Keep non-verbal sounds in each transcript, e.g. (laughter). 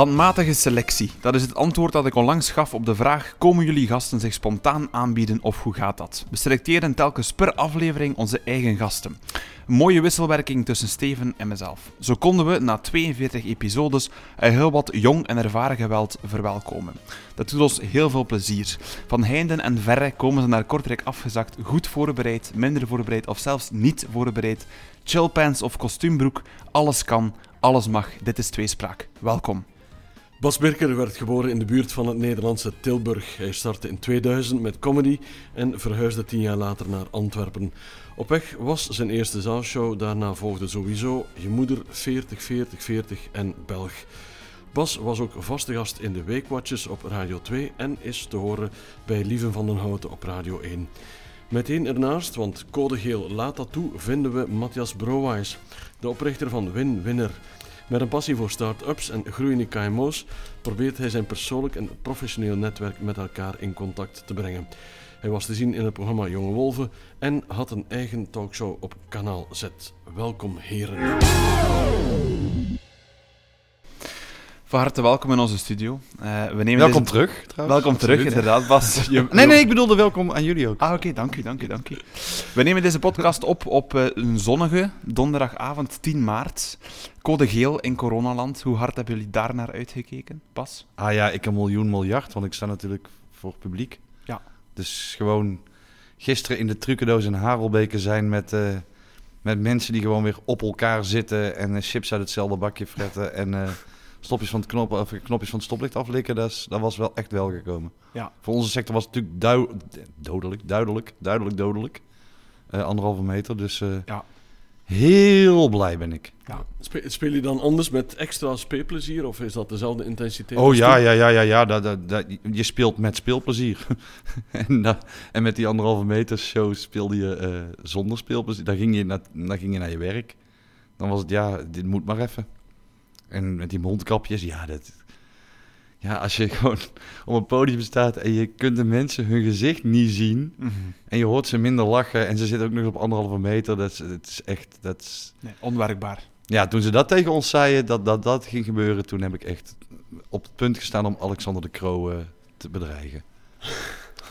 Handmatige selectie. Dat is het antwoord dat ik onlangs gaf op de vraag: komen jullie gasten zich spontaan aanbieden of hoe gaat dat? We selecteren telkens per aflevering onze eigen gasten. Een mooie wisselwerking tussen Steven en mezelf. Zo konden we na 42 episodes heel wat jong en ervaren geweld verwelkomen. Dat doet ons heel veel plezier. Van heinden en verre komen ze naar Kortrijk afgezakt, goed voorbereid, minder voorbereid of zelfs niet voorbereid. Chillpants of kostuumbroek, alles kan, alles mag. Dit is Tweespraak. Welkom. Bas Birker werd geboren in de buurt van het Nederlandse Tilburg. Hij startte in 2000 met comedy en verhuisde tien jaar later naar Antwerpen. Op weg was zijn eerste zaalshow, daarna volgde sowieso Je Moeder, 40, 40, 40 en Belg. Bas was ook vaste gast in de Weekwatches op Radio 2 en is te horen bij Lieven van den Houten op Radio 1. Meteen ernaast, want code geel laat dat toe, vinden we Matthias Brouwijs, de oprichter van Win Winner. Met een passie voor start-ups en groeiende KMO's probeert hij zijn persoonlijk en professioneel netwerk met elkaar in contact te brengen. Hij was te zien in het programma Jonge Wolven en had een eigen talkshow op Kanaal Z. Welkom heren. Van harte welkom in onze studio. Uh, we nemen welkom deze... terug, trouwens. Welkom terug, inderdaad, Bas. (laughs) Je... nee, nee, ik bedoelde welkom aan jullie ook. Ah, oké, dank u, dank u, dank u. We nemen deze podcast op op uh, een zonnige donderdagavond 10 maart. Code geel in coronaland. Hoe hard hebben jullie daar naar uitgekeken, Bas? Ah ja, ik een miljoen miljard, want ik sta natuurlijk voor publiek. Ja. Dus gewoon gisteren in de trucendoos in Harelbeke zijn met... Uh, met mensen die gewoon weer op elkaar zitten en chips uit hetzelfde bakje fretten en stopjes van het knop, of knopjes van het stoplicht aflikken, dat, is, dat was wel echt wel gekomen. Ja. Voor onze sector was het natuurlijk duid, dodelijk, duidelijk, duidelijk dodelijk. Uh, anderhalve meter, dus uh, ja. heel blij ben ik. Ja. Speel je dan anders met extra speelplezier of is dat dezelfde intensiteit? Oh ja, ja, ja, ja, ja. Dat, dat, dat, je speelt met speelplezier. (laughs) en, dat, en met die anderhalve meter show speelde je uh, zonder speelplezier. Dan ging, je naar, dan ging je naar je werk. Dan was het, ja, dit moet maar even. En met die mondkapjes, ja, dat, ja, als je (laughs) gewoon op een podium staat en je kunt de mensen hun gezicht niet zien mhm. en je hoort ze minder lachen en ze zitten ook nog op anderhalve meter, dat is, dat is echt, dat is... Nee, onwerkbaar. Ja, toen ze dat tegen ons zeiden, dat, dat dat ging gebeuren, toen heb ik echt op het punt gestaan om Alexander de Croo uh, te bedreigen.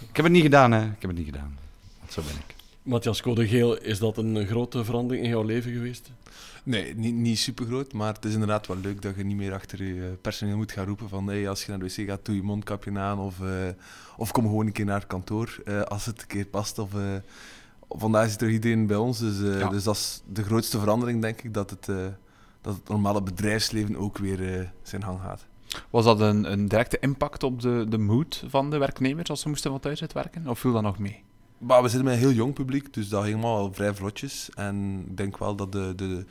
ik heb het niet gedaan, hè. Ik heb het niet gedaan. Zo ben ik. Matthias Code Geel, is dat een grote verandering in jouw leven geweest? Nee, niet, niet super groot, maar het is inderdaad wel leuk dat je niet meer achter je personeel moet gaan roepen van hey, als je naar de wc gaat, doe je mondkapje aan of, uh, of kom gewoon een keer naar het kantoor uh, als het een keer past. Of, uh, vandaag is er iedereen bij ons, dus, ja. dus dat is de grootste verandering denk ik, dat het, dat het normale bedrijfsleven ook weer zijn gang gaat. Was dat een, een directe impact op de, de mood van de werknemers als ze moesten van thuis uitwerken, of viel dat nog mee? Maar we zitten met een heel jong publiek, dus dat ging allemaal vrij vlotjes. En ik denk wel dat de, de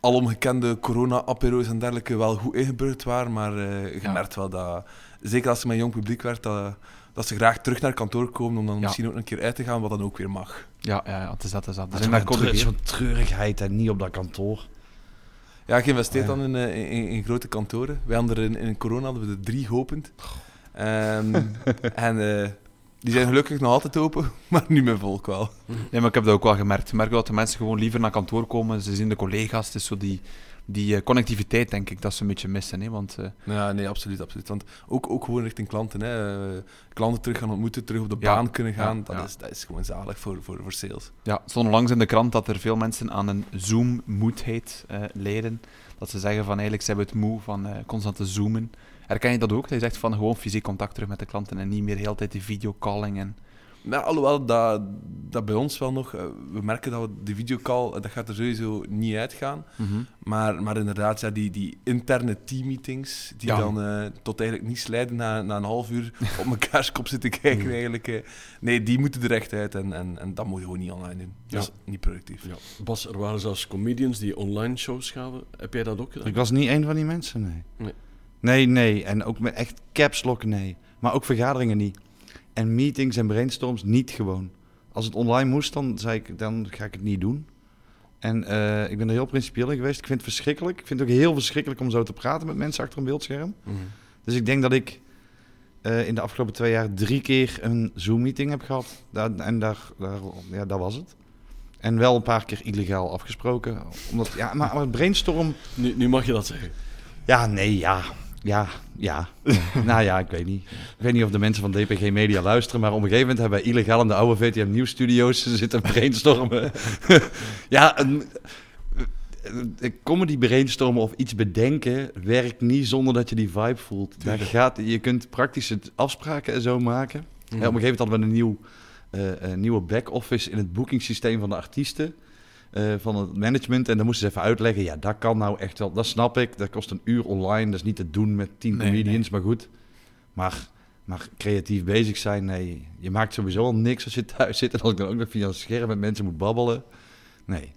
alomgekende corona-apero's en dergelijke wel goed ingeburgerd waren. Maar uh, je ja. merkt wel dat, zeker als je met een jong publiek werkt, dat, dat ze graag terug naar kantoor komen om dan misschien ook een keer uit te gaan, wat dan ook weer mag. Ja, ja, ja het is dat. Is dat. Er is zo'n treurigheid en niet op dat kantoor. Ja, ik investeer dan in, in, in, grote kantoren. Wij hadden er in, in corona hadden we er drie geopend. Um, (laughs) en uh, die zijn gelukkig nog altijd open, (laughs) maar niet meer volk wel. Nee, maar ik heb dat ook wel gemerkt. Ik merk dat de mensen gewoon liever naar kantoor komen. Ze zien de collega's. Het is zo die, die uh, connectiviteit, denk ik, dat ze een beetje missen. Hè? Want, uh... Ja, nee, absoluut, absoluut. Want ook, ook gewoon richting klanten. Hè? Uh, klanten terug gaan ontmoeten, terug op de ja, baan kunnen gaan. Ja, dat, ja. Is, dat is gewoon zalig voor, voor, voor sales. Ja, stond langs in de krant dat er veel mensen aan een Zoom-moedheid lijden. Dat ze zeggen van eigenlijk zijn we het moe van constant te zoomen. Herken je dat ook? Dat je zegt van gewoon fysiek contact terug met de klanten en niet meer de hele tijd die videocalling en... Nou, alhoewel dat, dat bij ons wel nog... Uh, we merken dat we de videocall, dat gaat er sowieso niet uitgaan. Mm -hmm. maar, maar inderdaad, ja, die, die interne teammeetings, die ja. dan uh, tot eigenlijk niet slijden na, na een half uur (laughs) op mekaars kop zitten kijken mm. eigenlijk. Uh, nee, die moeten er echt uit en, en, en dat moet je gewoon niet online doen. Dat ja. is niet productief. Ja. Bas, er waren zelfs comedians die online shows gaven. Heb jij dat ook gedaan? Ik was niet een van die mensen, nee. Nee. Nee, nee. En ook met echt caps lock, nee. Maar ook vergaderingen niet. En meetings en brainstorms niet gewoon. Als het online moest, dan zei ik, dan ga ik het niet doen. En uh, ik ben er heel principieel in geweest. Ik vind het verschrikkelijk. Ik vind het ook heel verschrikkelijk om zo te praten met mensen achter een beeldscherm. Mm. Dus ik denk dat ik uh, in de afgelopen twee jaar drie keer een Zoom-meeting heb gehad. Daar, en daar, daar, ja, dat was het. En wel een paar keer illegaal afgesproken. Omdat, ja, maar, maar brainstorm... Nu, nu mag je dat zeggen. Ja, nee, ja Ja, ja. (laughs) nou ja, ik weet niet. Ik weet niet of de mensen van DPG Media luisteren, maar op een gegeven moment hebben wij illegaal in de oude VTM Nieuwsstudio's (laughs) zitten brainstormen. (laughs) ja, een, een comedy brainstormen of iets bedenken werkt niet zonder dat je die vibe voelt. Daar gaat, je kunt praktische afspraken en zo maken. Ja, op een gegeven moment hadden we een, nieuw, eh, een nieuwe back-office in het boekingssysteem van de artiesten. Eh, van het management. En dan moesten ze even uitleggen. Ja, dat kan nou echt wel. Dat snap ik. Dat kost een uur online. Dat is niet te doen met tien Nee, comedians. Maar goed. Maar, maar creatief bezig zijn. Nee, je maakt sowieso al niks als je thuis zit. En als ik dan ook nog via een scherm met mensen moet babbelen. Nee,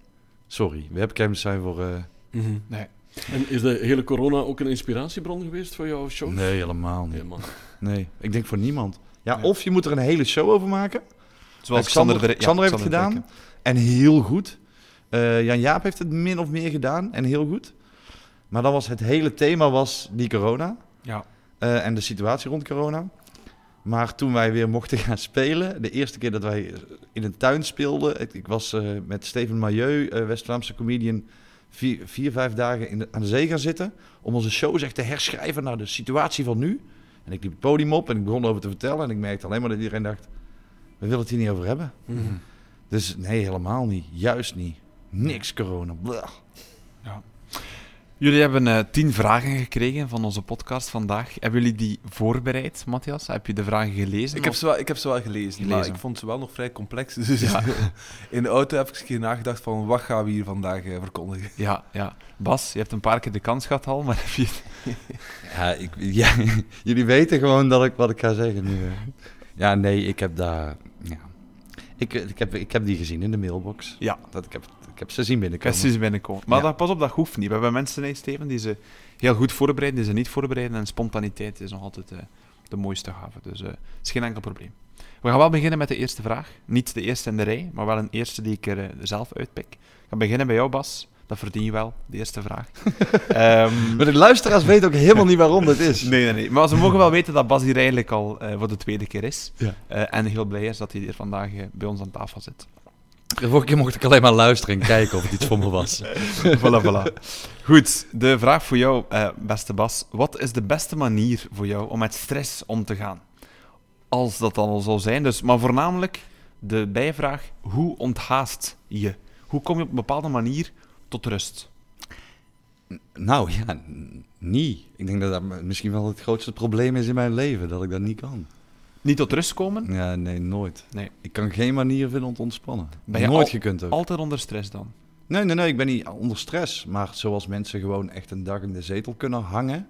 sorry. Webcams zijn voor... eh, Mhm. Nee. En is de hele corona ook een inspiratiebron geweest voor jouw show? nee, helemaal niet. Helemaal. Nee, ik denk voor niemand. Ja, Ja. of je moet er een hele show over maken. Zoals Xander, Xander, de- ja, Xander heeft het gedaan. En heel goed. Eh, Jan Jaap heeft het min of meer gedaan. En heel goed. Maar dan was het hele thema was die corona. Ja. eh, en de situatie rond corona. Maar toen wij weer mochten (laughs) gaan spelen, de eerste keer dat wij in een tuin speelden, ik, ik was eh, met Steven Mailleu, eh, West-Vlaamse comedian, vier, vier vijf dagen in de, aan de zee gaan zitten om onze shows echt te herschrijven naar de situatie van nu. En ik liep het podium op en ik begon over te vertellen en ik merkte alleen maar dat iedereen dacht, we willen het hier niet over hebben. Mhm. Dus nee, helemaal niet. Juist niet. Niks corona. Blah. Jullie hebben eh, tien vragen gekregen van onze podcast vandaag. Hebben jullie die voorbereid, Matthias? Heb je de vragen gelezen? Ik heb, ze wel, ik heb ze wel gelezen, maar ik vond ze wel nog vrij complex. (laughs) Dus Ja. (laughs) in de auto heb ik eens een keer nagedacht van wat gaan we hier vandaag eh, verkondigen. Ja, ja. Bas, je hebt een paar keer de kans gehad al, maar (laughs) heb je... Ja, ik, ja, jullie weten gewoon dat ik wat ik ga zeggen nu. Ja, nee, ik heb daar. Ja. Ik, ik, heb, ik heb die gezien in de mailbox. Ja. Dat, ik, heb, ik heb ze zien binnenkomen. Binnenkomen. Maar Ja. dat, pas op, dat hoeft niet. We hebben mensen, nee, Steven, die ze heel goed voorbereiden, die ze niet voorbereiden. En spontaniteit is nog altijd eh, de mooiste gave. Dus eh, het is geen enkel probleem. We gaan wel beginnen met de eerste vraag. Niet de eerste in de rij, maar wel een eerste die ik er eh, zelf uitpik. Ik ga beginnen bij jou, Bas. Dat verdien je wel, de eerste vraag. (laughs) Ehm, Maar de luisteraars weten ook helemaal niet waarom dit is. Nee, nee, nee. Maar ze mogen wel weten dat Bas hier eigenlijk al voor de tweede keer is. Ja. En heel blij is dat hij hier vandaag bij ons aan tafel zit. De vorige keer mocht ik alleen maar luisteren en kijken of het iets voor me was. (laughs) voilà, voilà. Goed, de vraag voor jou, eh, beste Bas. Wat is de beste manier voor jou om met stress om te gaan? Als dat dan al zou zijn. Dus, maar voornamelijk de bijvraag, hoe onthaast je? Hoe kom je op een bepaalde manier tot rust? Nou ja, niet. Ik denk dat dat misschien wel het grootste probleem is in mijn leven, dat ik dat niet kan. Niet tot rust komen? Ja, nee, nooit. Nee. Ik kan geen manier vinden om te ontspannen. Ben je nooit al- gekund ook. Altijd onder stress dan? Nee, nee, nee, ik ben niet onder stress. Maar zoals mensen gewoon echt een dag in de zetel kunnen hangen.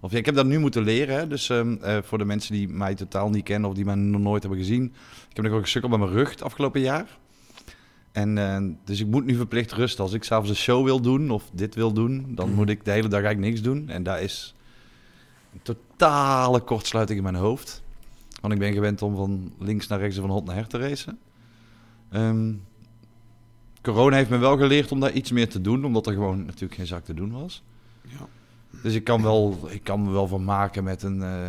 Of ja, ik heb dat nu moeten leren. Hè. Dus ehm, eh, voor de mensen die mij totaal niet kennen of die mij nog nooit hebben gezien. Ik heb nog wel gesukkeld met mijn rug het afgelopen jaar. En eh, dus ik moet nu verplicht rusten. Als ik s'avonds een show wil doen of dit wil doen, dan Mhm. moet ik de hele dag eigenlijk niks doen. En daar is een totale kortsluiting in mijn hoofd. Want ik ben gewend om van links naar rechts en van hot naar her te racen. Ehm, corona heeft me wel geleerd om daar iets meer te doen, omdat er gewoon natuurlijk geen zak te doen was. Ja. Dus ik kan, wel, ik kan me wel van maken met een, eh,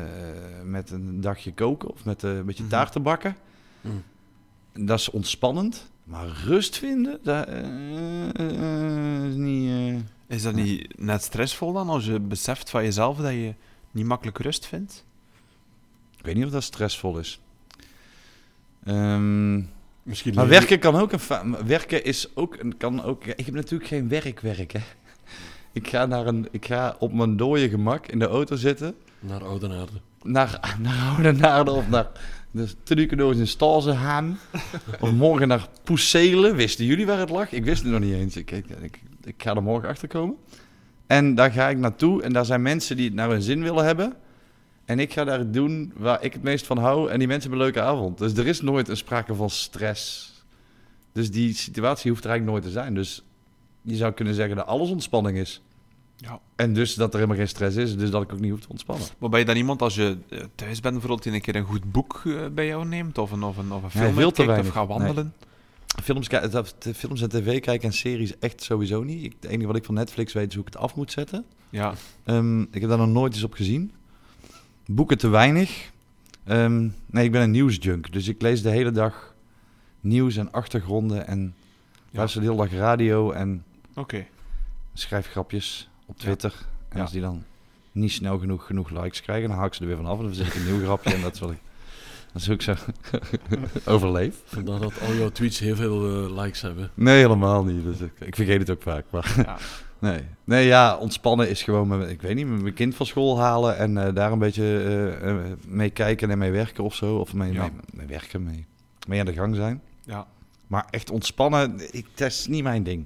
met een dagje koken of met eh, een beetje Mhm. taart te bakken. Mhm. Dat is ontspannend. Maar rust vinden, dat eh, is niet... Is dat niet net stressvol dan, als je beseft van jezelf dat je niet makkelijk rust vindt? Ik weet niet of dat stressvol is. Ehm, Misschien maar werken kan ook een... Werken is ook... een- Kan ook ik heb natuurlijk geen werkwerk, hè. (laughs) Ik ga, naar een, ik ga op mijn dode gemak in de auto zitten... Naar Oudenaarde. naar, (laughs) naar Oudenaarde of naar de trucendoos in Stalzenhaan. of morgen naar Poeselen. Wisten jullie waar het lag? Ik wist het nog niet eens. Ik, ik, ik, ik ga er morgen achter komen. En daar ga ik naartoe. En daar zijn mensen die het naar hun zin willen hebben. En ik ga daar doen waar ik het meest van hou. En die mensen hebben een leuke avond. Dus er is nooit een sprake van stress. Dus die situatie hoeft er eigenlijk nooit te zijn. Dus je zou kunnen zeggen dat alles ontspanning is. Ja. En dus dat er helemaal geen stress is. Dus dat ik ook niet hoef te ontspannen. Maar ben je dan iemand als je eh, thuis bent bijvoorbeeld die een keer een goed boek eh, bij jou neemt? Of een, of een, of een film weinig. of gaat wandelen? Films, dat- de films en tv kijken en series echt sowieso niet. Ik, het enige wat ik van Netflix weet is hoe ik het af moet zetten. Ja. Ehm, ik heb daar nog nooit eens op gezien. Boeken te weinig. Ehm, nee, ik ben een nieuwsjunk. Dus ik lees de hele dag nieuws en achtergronden. En Ja. luister de hele dag radio en Oké. schrijf grapjes op Ja. Twitter. En Ja. als die dan niet snel genoeg, genoeg likes krijgen. Dan haak ik ze er weer vanaf en dan verzin ik een nieuw grapje. En dat is wat ik, (laughs) dat is ik zo (laughs) overleef. Vandaar dat al jouw tweets heel veel eh, likes hebben. Nee, helemaal niet. Dus ik, ik vergeet het ook vaak. Maar Ja. (laughs) nee. nee, ja, ontspannen is gewoon, met, ik weet niet, met mijn kind van school halen en eh, daar een beetje eh, eh, mee kijken en mee werken of zo. Of mee, Ja. mee, mee werken, mee, mee aan de gang zijn. Ja. Maar echt ontspannen, ik, dat is niet mijn ding.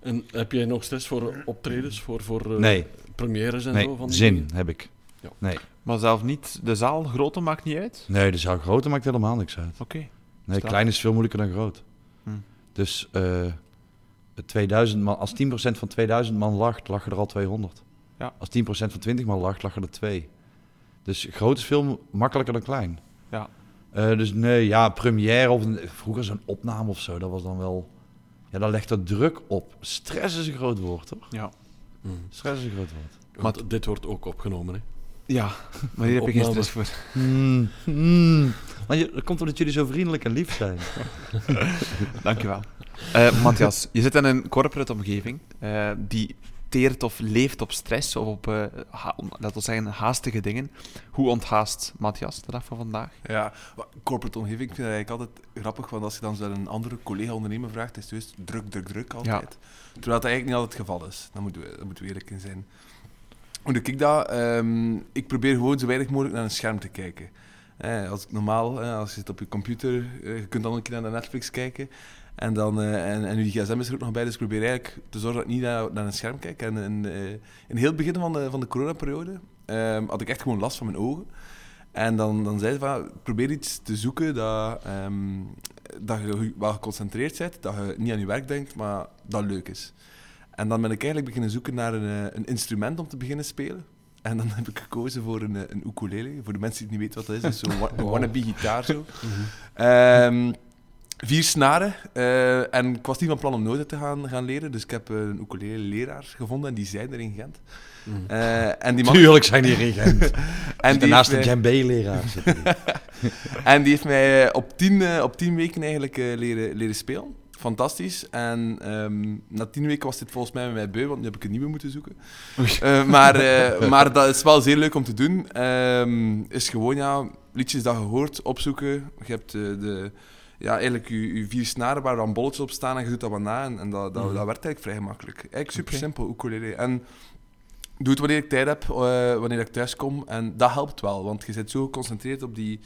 En heb jij nog stress voor optredens, voor, voor eh, Nee, premières en nee zo? Van die zin dingen? heb ik. Ja. Nee. Maar zelf niet, de zaal groter maakt niet uit? nee, de zaal groter maakt helemaal niks uit. Oké. Nee, klein is veel moeilijker dan groot. Hm. Dus eh, 2000 man, als 10% van 2000 man lacht, lachen er al 200. Ja. Als 10% van 20 man lacht, lachen er 2. Dus groot is veel makkelijker dan klein. Ja. Eh, dus nee, ja, première of een- vroeger zo'n opname of zo, dat was dan wel... Ja, daar legt er druk op. Stress is een groot woord, toch? Ja. Mhm. Stress is een groot woord. Want dit wordt ook opgenomen, hè? Ja, maar hier heb je geen stress voor. Mm, mm. Maar je, dat komt omdat jullie zo vriendelijk en lief zijn. (laughs) Dankjewel. Eh Matthias, je zit in een corporate omgeving eh, die teert of leeft op stress of op, eh, ha- laten we zeggen, haastige dingen. Hoe onthaast Matthias de dag van vandaag? Ja, corporate omgeving, ik vind dat eigenlijk altijd grappig, want als je dan zo een andere collega-ondernemer vraagt, is het juist druk, druk, druk altijd. Terwijl dat eigenlijk niet altijd het geval is. Daar moeten we, daar moeten we eerlijk in zijn. Hoe doe ik dat? Ehm, ik probeer gewoon zo weinig mogelijk naar een scherm te kijken. Eh, als normaal, eh, als je zit op je computer, eh, je kunt dan een keer naar Netflix kijken. En, dan, eh, en, en je gsm is er ook nog bij, dus ik probeer eigenlijk te zorgen dat ik niet naar, naar een scherm kijk. En in, eh, in heel het begin van de, van de coronaperiode ehm, had ik echt gewoon last van mijn ogen. En dan, dan zei ze van, probeer iets te zoeken dat, ehm, dat je wel geconcentreerd bent, dat je niet aan je werk denkt, maar dat leuk is. En dan ben ik eigenlijk beginnen zoeken naar een, een instrument om te beginnen spelen. En dan heb ik gekozen voor een, eh, een ukulele. Voor de mensen die niet weten wat dat is, zo'n (laughs) een Wow. wannabe gitaar zo. (laughs) Ehm, vier snaren. eh, en ik was niet van plan om nooit te gaan, gaan leren, dus ik heb eh, een ukulele leraar gevonden en die zijn er in Gent. Mhm. En die (laughs) man, Tuurlijk zijn die hier in Gent. en die Daarnaast de mij- djembe-leraar zitten. die. En die heeft mij op tien, op tien weken eigenlijk leren, leren spelen. Fantastisch. En ehm, na tien weken was dit volgens mij met mij beu, want nu heb ik een nieuwe moeten zoeken. Eh, maar, eh, maar dat is wel zeer leuk om te doen. Ehm, is gewoon ja, liedjes dat je hoort, opzoeken. Je hebt eh, de, ja, eigenlijk je, je vier snaren waar dan bolletjes op staan en je doet dat wat na. En, en dat, dat, Mhm. dat werkt eigenlijk vrij gemakkelijk. Eigenlijk super simpel, ukulele. En doe het wanneer ik tijd heb, wanneer ik thuis kom. En dat helpt wel, want je zit zo geconcentreerd op die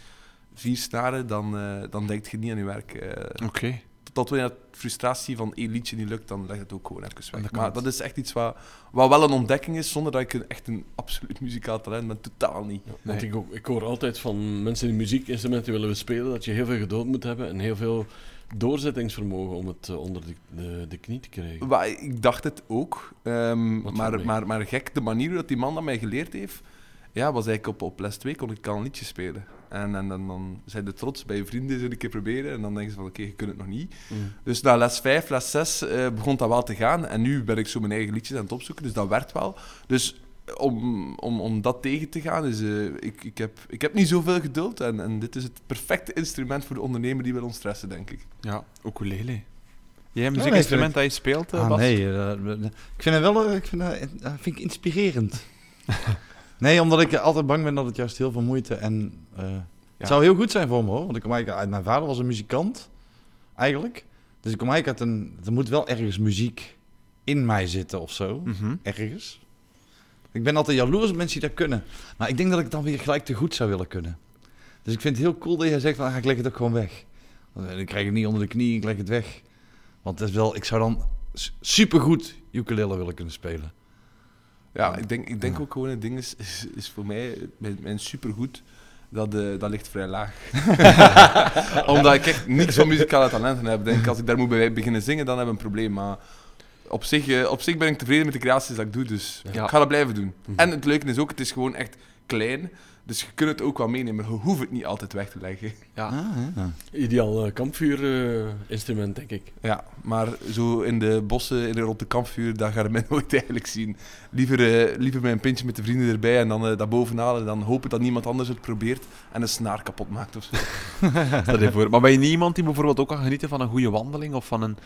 vier snaren, dan, dan denk je niet aan je werk. Oké. Tot wanneer dat frustratie van één liedje niet lukt, dan leg het ook gewoon even weg. Maar dat is echt iets wat, wat wel een ontdekking is, zonder dat ik een, echt een absoluut muzikaal talent ben. Totaal niet. Ja, want ik, ook, ik hoor altijd van mensen die muziekinstrumenten willen spelen dat je heel veel geduld moet hebben en heel veel doorzettingsvermogen om het eh, onder de, de, de knie te krijgen. Maar ik dacht het ook. ehm, maar, maar, maar gek, de manier dat die man dat mij geleerd heeft, ja, was eigenlijk op, op les 2 kon ik al een liedje spelen. En, en, dan dan zijn de trots bij je vrienden zo een keer proberen en dan denken ze van oké, je kunt het nog niet. Mm. Dus na les 5, les 6 eh, begon dat wel te gaan. En nu ben ik zo mijn eigen liedjes aan het opzoeken, dus dat werkt wel. Dus om, om, om dat tegen te gaan, is, eh, ik, ik, heb, ik heb niet zoveel geduld. En, en dit is het perfecte instrument voor de ondernemer die wil ontstressen, denk ik. Ja, ukulele. Jij een nee, muziekinstrument dat je speelt, eh, Ah, Bas? nee, eh, eh, ik vind het wel eh, ik vind, dat- eh, vind ik inspirerend. (laughs) nee, omdat ik altijd bang ben dat het juist heel veel moeite en... eh, Het zou heel goed zijn voor me hoor, want ik kom eigenlijk uit... Mijn vader was een muzikant, eigenlijk. Dus ik kom eigenlijk uit een... Er moet wel ergens muziek in mij zitten of zo. Mhm. Ergens. Ik ben altijd jaloers op mensen die dat kunnen. Maar ik denk dat ik het dan weer gelijk te goed zou willen kunnen. Dus ik vind het heel cool dat jij zegt, van, ah, ik leg het ook gewoon weg. Eh, Dan krijg ik het niet onder de knie, ik leg het weg. Want het is wel, ik zou dan supergoed ukulele willen kunnen spelen. Ja, ik denk, ik denk Ja. ook gewoon, het ding is, is, is voor mij, mijn, mijn supergoed, dat, eh, dat ligt vrij laag. (laughs) Omdat ik echt niet zo'n muzikale talenten heb. Denk, als ik daar moet bij beginnen zingen, dan heb ik een probleem. Maar op zich, eh, op zich ben ik tevreden met de creaties dat ik doe, dus Ja. ik ga dat blijven doen. Mhm. En het leuke is ook, het is gewoon echt klein. Dus je kunt het ook wel meenemen. Je hoeft het niet altijd weg te leggen. Ja. Ah, ja. Ideaal uh, kampvuurinstrument, denk ik. Ja, maar zo in de bossen, in de, rond de kampvuur, daar ga je mij nooit eigenlijk zien. Liever, eh, liever met een pintje met de vrienden erbij en dan eh, dat bovenhalen. Dan hopen dat niemand anders het probeert en een snaar kapot maakt of zo. (laughs) Je voor. Maar ben je niet iemand die bijvoorbeeld ook kan genieten van een goede wandeling of van een,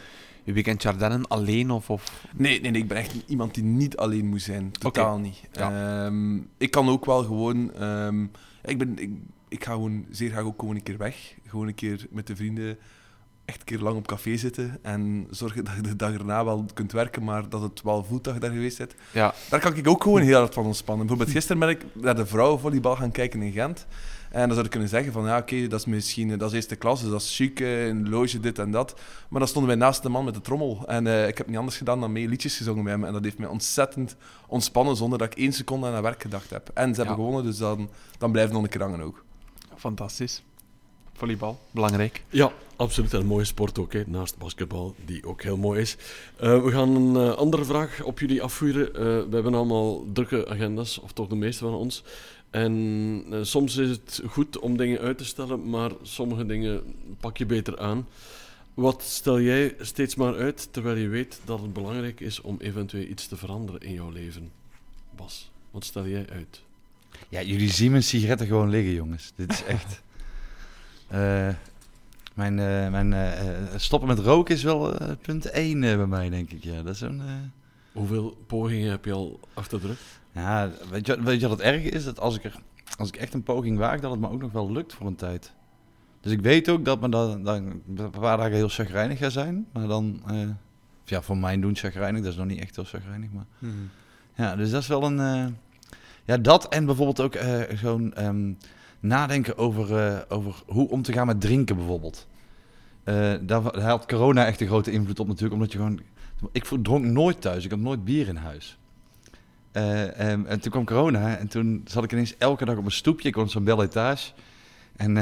je weekendje Ardennen alleen of... of... Nee, nee, nee, ik ben echt iemand die niet alleen moet zijn. Totaal niet. Ja. Ehm, ik kan ook wel gewoon... ehm, ik, ben, ik, ik ga gewoon zeer graag ook gewoon een keer weg. Gewoon een keer met de vrienden echt een keer lang op café zitten en zorgen dat je de dag erna wel kunt werken, maar dat het wel voelt dat je daar geweest bent. Ja, Daar kan ik ook gewoon heel hard van ontspannen. Bijvoorbeeld gisteren ben ik naar de vrouwenvolleybal gaan kijken in Gent. En dan zou ik kunnen zeggen van, ja oké, dat is misschien eh, dat is eerste klas, dus dat is chic, eh, een loge, dit en dat. Maar dan stonden wij naast de man met de trommel. En eh, ik heb niet anders gedaan dan mee liedjes gezongen bij hem. En dat heeft mij ontzettend ontspannen, zonder dat ik één seconde aan werk gedacht heb. En ze hebben Ja. gewonnen, dus dan, dan blijven we nog een keer hangen ook. fantastisch. Volleybal, belangrijk. Ja, absoluut. En een mooie sport ook, hè, naast basketbal, die ook heel mooi is. Eh, we gaan een eh, andere vraag op jullie afvuren. Eh, we hebben allemaal drukke agenda's, of toch de meeste van ons. En eh, soms is het goed om dingen uit te stellen, maar sommige dingen pak je beter aan. Wat stel jij steeds maar uit, terwijl je weet dat het belangrijk is om eventueel iets te veranderen in jouw leven? Bas, wat stel jij uit? Ja, jullie zien mijn sigaretten gewoon liggen, jongens. Dit is echt... Eh, mijn eh, mijn eh, stoppen met roken is wel punt 1 bij mij, denk ik. Ja, dat is zo'n... eh, Hoeveel pogingen heb je al achter de rug? Ja, weet je, weet je wat het erge is? Dat als ik, er, als ik echt een poging waag, dat het me ook nog wel lukt voor een tijd. Dus ik weet ook dat me dan, dan een paar dagen heel chagrijnig ga zijn. Maar dan, ja, voor mijn doen chagrijnig. Dat is nog niet echt heel chagrijnig, maar... Ja, dus dat is wel een... ja, dat en bijvoorbeeld ook eh, gewoon ehm, nadenken over, eh, over hoe om te gaan met drinken bijvoorbeeld. Eh, daar, had corona echt een grote invloed op natuurlijk, omdat je gewoon... Ik dronk nooit thuis, ik had nooit bier in huis. Eh, ehm, en toen kwam corona en toen zat ik ineens elke dag op een stoepje. Ik op zo'n bel etage. En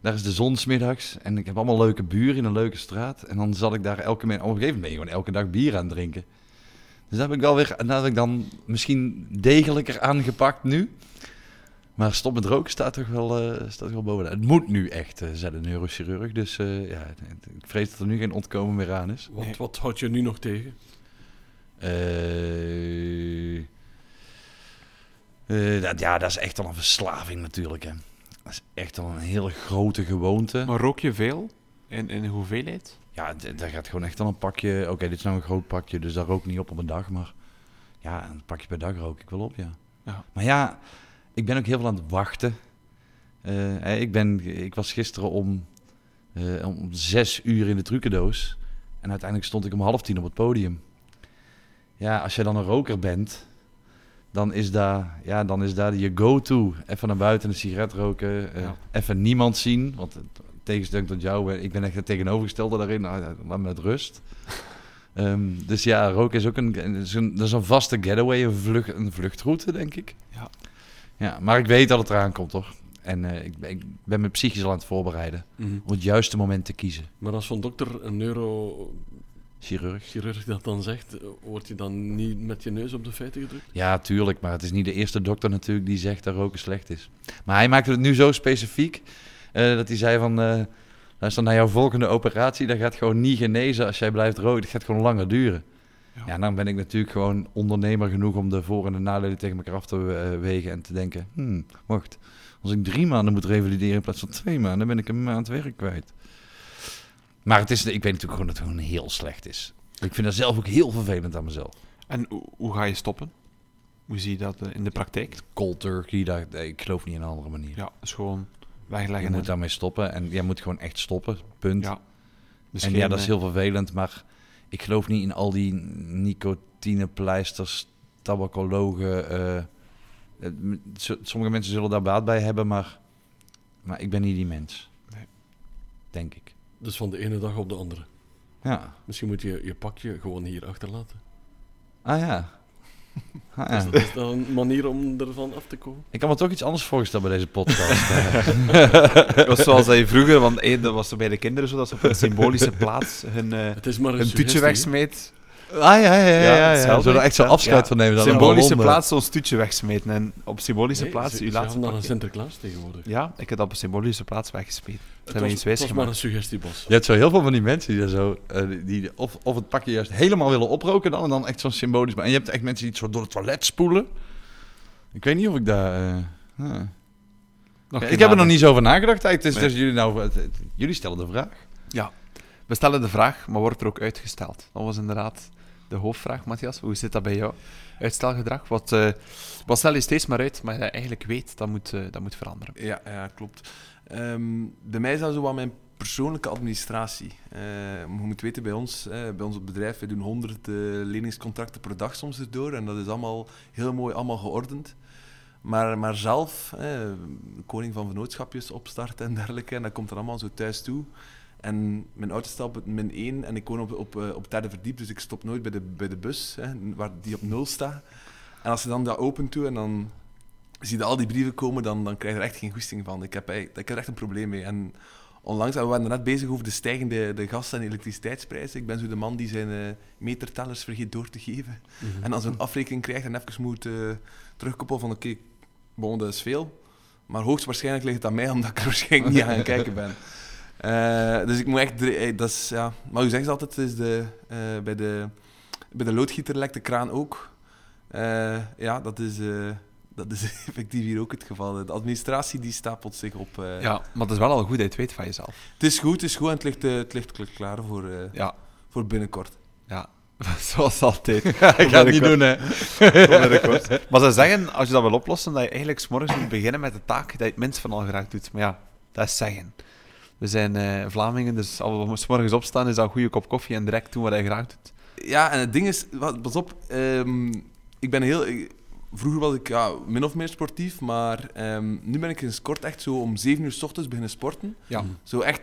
daar is de zon 's middags. En ik heb allemaal leuke buren in een leuke straat. En dan zat ik daar elke... Op een gegeven moment gewoon elke dag bier aan drinken. Dus daar heb ik wel weer... Daar heb ik dan misschien degelijker aangepakt nu. Maar stop met roken staat toch wel, eh, staat toch wel bovenaan. Het moet nu echt, eh zei de neurochirurg. Dus eh, ja, ik vrees dat er nu geen ontkomen meer aan is. Wat, Nee. wat houdt je nu nog tegen? Eh, eh, dat, ja, dat is echt al een verslaving natuurlijk. Hè. Dat is echt al een hele grote gewoonte. Maar rook je veel? In, in hoeveelheid? Ja, daar gaat gewoon echt al een pakje. Oké, dit is nou een groot pakje, dus daar rook ik niet op op een dag. Maar ja, een pakje per dag rook ik wel op, ja. Ja. Maar ja, ik ben ook heel veel aan het wachten. Eh, hè, ik, ben, ik was gisteren om, eh, om zes uur in de trucendoos. En uiteindelijk stond ik om half tien op het podium. Ja, als je dan een roker bent, dan is daar, ja, dan is daar je go-to. Even naar buiten een sigaret roken, eh, Ja. even niemand zien. Want tegenstelling tot jou, eh, ik ben echt het tegenovergestelde daarin. Nou, laat me met rust. (laughs) Ehm, dus ja, roken is ook een, is een, dat is een vaste getaway, een, vlucht, een vluchtroute, denk ik. Ja. Ja. Maar ik weet dat het eraan komt, toch? En eh, ik, ben- ik ben me psychisch al aan het voorbereiden om het juiste moment te kiezen. Maar als zo'n dokter, een neurochirurg Chirurg. dat dan zegt, eh, word je dan niet met je neus op de feiten gedrukt? Ja, tuurlijk, maar het is niet de eerste dokter natuurlijk die zegt dat roken slecht is. Maar hij maakte het nu zo specifiek eh, dat hij zei van, eh luister naar jouw volgende operatie, dat gaat gewoon niet genezen als jij blijft roken. Dat gaat gewoon langer duren. Ja. Ja, dan ben ik natuurlijk gewoon ondernemer genoeg om de voor- en de nadelen tegen elkaar af te eh, wegen en te denken, hmm, wacht, als ik drie maanden moet revalideren in plaats van twee maanden, dan ben ik een maand werk kwijt. Maar het is, ik weet natuurlijk gewoon dat het gewoon heel slecht is. Ik vind dat zelf ook heel vervelend aan mezelf. En hoe- ga je stoppen? Hoe zie je dat eh, in de praktijk? cold turkey, daar, nee, ik geloof niet in een andere manier. Ja, is gewoon je wegleggen. moet en- daarmee stoppen en jij moet gewoon echt stoppen, punt. Ja. Dus en ja, dat is eh, heel vervelend, maar ik geloof niet in al die nicotinepleisters, tabacologen. eh, het- m- so- sommige mensen zullen daar baat bij hebben, maar, maar ik ben niet die mens. Nee. Denk ik. Dus van de ene dag op de andere. Ja. Misschien moet je je pakje gewoon hier achterlaten. Ah ja. Ah, ja. Is, dat, is dat een manier om ervan af te komen? Ik kan me toch iets anders voorstellen bij deze podcast. (laughs) (laughs) Het was zoals dat je vroeger, want eh, dat was zo bij de kinderen zo, dat ze op een symbolische plaats hun, eh, Het is maar een, hun toetje wegsmeet. Ah ja, ja, ja. ja, Ja, ja, hetzelfde. Zullen we echt zo Ja. afscheid van nemen? dan Symbolische een ronde. plaats zo'n toetje wegsmeten. En op symbolische Nee, plaats ze, gaan naar een. Sinterklaas tegenwoordig. Ja, ik heb dat op een symbolische plaats weggesmeten. Het hebben was, iets wijs het was maar een suggestie, Bas. Je hebt zo heel veel van die mensen die, er zo, eh, die- die of, of het pakje juist helemaal willen oproken dan, en dan echt zo'n symbolisch. En je hebt echt mensen die het zo door het toilet spoelen. Ik weet niet of ik daar... eh. Nog ik heb er nog niet zo over nagedacht. Het is Nee. dus jullie, nou, het- het- jullie stellen de vraag. Ja. We stellen de vraag, maar wordt er ook uitgesteld? Dat was inderdaad de hoofdvraag, Matthias. Hoe zit dat bij jou? Uitstelgedrag? Wat, eh, wat stel je steeds maar uit, maar je eigenlijk weet dat moet, eh, dat moet veranderen? Ja, ja klopt. Ehm, bij mij is dat zo wat mijn persoonlijke administratie. Eh, je moet weten, bij ons, bij ons bedrijf, we doen 100 eh, leningscontracten per dag soms erdoor. En dat is allemaal heel mooi, allemaal geordend. Maar, maar zelf, koning van vennootschapjes opstarten en dergelijke, en dat komt er allemaal zo thuis toe. En mijn auto staat op min 1 en ik woon op, op, eh, op het derde verdiep, dus ik stop nooit bij de, bij de bus, hè, waar die op 0 staat. En als je dan dat open doet en dan zie je al die brieven komen, dan, dan krijg je er echt geen goesting van. Ik heb, eigenlijk- ik heb er echt een probleem mee. En onlangs, en we waren net bezig over de stijgende de gas- en elektriciteitsprijzen. Ik ben zo de man die zijn eh, metertellers vergeet door te geven. En dan zo'n afrekening krijgt en even moet eh, terugkoppelen van oké, bon, dat is veel. Maar hoogstwaarschijnlijk ligt het aan mij, omdat ik er waarschijnlijk niet aan gaan kijken ben. (laughs) Eh, dus ik moet echt... eh, Dat is, ja. Maar hoe zeggen ze altijd, is de, eh, bij, de, bij de loodgieter lekt de kraan ook. Eh, ja, dat is, eh, dat is (laughs) effectief hier ook het geval. De administratie die stapelt zich op. eh. Ja, maar het is wel al goed dat je het weet van jezelf. Het is goed, het is goed en het ligt, het ligt kl- klaar voor, eh, Ja, voor binnenkort. ja. (laughs) Zoals altijd. (laughs) ik ga het niet doen, hè. Maar ze zeggen, als je dat wil oplossen, dat je eigenlijk 's morgens moet beginnen met de taak dat je het minst van al geraakt doet. Maar ja, dat is zeggen. We zijn eh, Vlamingen, dus als we 's morgens opstaan, is dat een goede kop koffie en direct doen wat je graag doet. Ja, en het ding is, wat- pas op, ehm, ik ben heel... ik- vroeger was ik ja, min of meer sportief, maar ehm, nu ben ik sinds kort echt zo om 7 uur s ochtends beginnen sporten. Ja. Zo echt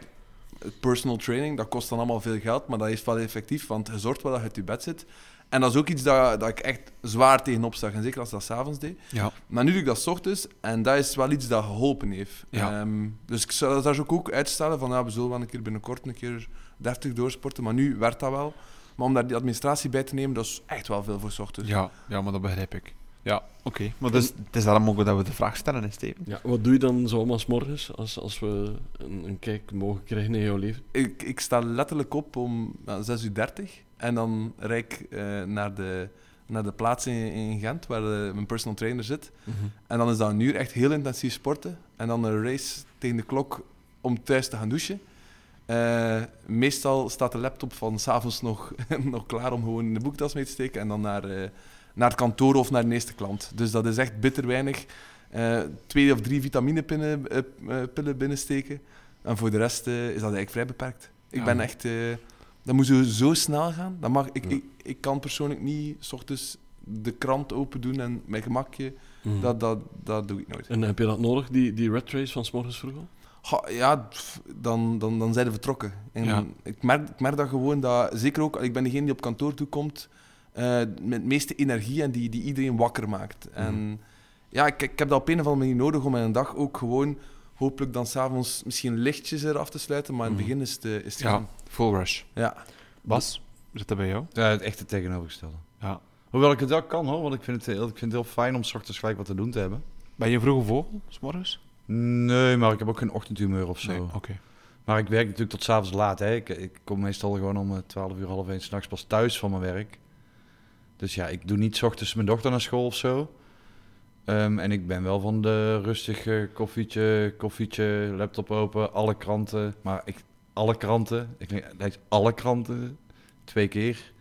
eh, personal training, dat kost dan allemaal veel geld, maar dat is wel effectief, want je zorgt wel dat je uit je bed zit. En dat is ook iets dat, dat ik echt zwaar tegenop zag, en zeker als ik dat s'avonds deed. Ja. Maar nu doe ik dat 's ochtends en dat is wel iets dat geholpen heeft. Ja. Ehm, dus ik zou dat daar ook, ook uitstellen van ja, we zullen wel een keer binnenkort een keer deftig doorsporten, maar nu werkt dat wel. Maar om daar die administratie bij te nemen, dat is echt wel veel voor 's ochtends. Ja, ja, maar dat begrijp ik. Ja, oké. Maar dus, het is daarom ook dat we de vraag stellen, hè, Steven. Ja, wat doe je dan zomaar 's morgens als, als we een, een kijk mogen krijgen in jouw leven? Ik, ik sta letterlijk op om ja, 6 uur 30 en dan rijd ik eh, naar, de, naar de plaats in, in Gent waar eh, mijn personal trainer zit. En dan is dat een uur echt heel intensief sporten. En dan een race tegen de klok om thuis te gaan douchen. Eh, meestal staat de laptop van s'avonds nog, (laughs) nog klaar om gewoon in de boektas mee te steken. En dan naar, naar het kantoor of naar de eerste klant. Dus dat is echt bitter weinig. Twee of drie vitaminepillen pillen binnensteken. En voor de rest is dat eigenlijk vrij beperkt. Ik Ja. ben echt... dat moet zo, zo snel gaan. Dat mag, ik, Ja. ik, ik kan persoonlijk niet s ochtends de krant open doen en mijn gemakje. Mhm. Dat, dat, dat doe ik nooit. En heb je dat nodig, die, die red race van 's morgens vroeg al? Ga- ja, dan, dan, dan zijn we vertrokken. En Ja. ik, merk, ik merk dat gewoon dat, zeker ook, ik ben degene die op kantoor toekomt, eh met het meeste energie en die, die iedereen wakker maakt. En ja, ik, ik heb dat op een of andere manier nodig om mijn dag ook gewoon, hopelijk dan s'avonds misschien lichtjes eraf te sluiten, maar in het Mhm. begin is het, eh, is het Ja, gaan. full rush. Ja. Bas, zit dat bij jou? Ja, het echte tegenovergestelde. Ja. Hoewel ik het wel kan hoor, want ik vind het heel, ik vind het heel fijn om 's ochtends gelijk wat te doen te hebben. Ben je een vroege vogel, s morgens? Nee, maar ik heb ook geen ochtendhumeur of zo. Nee, oké. Maar ik werk natuurlijk tot s'avonds laat. Hè. Ik, ik kom meestal gewoon om eh, 12 uur, half 1 s'nachts pas thuis van mijn werk. Dus ja, ik doe niet 's ochtends mijn dochter naar school of zo. Ehm, en ik ben wel van de rustige koffietje, koffietje, laptop open, alle kranten. Maar ik, alle kranten, ik lees alle kranten twee keer.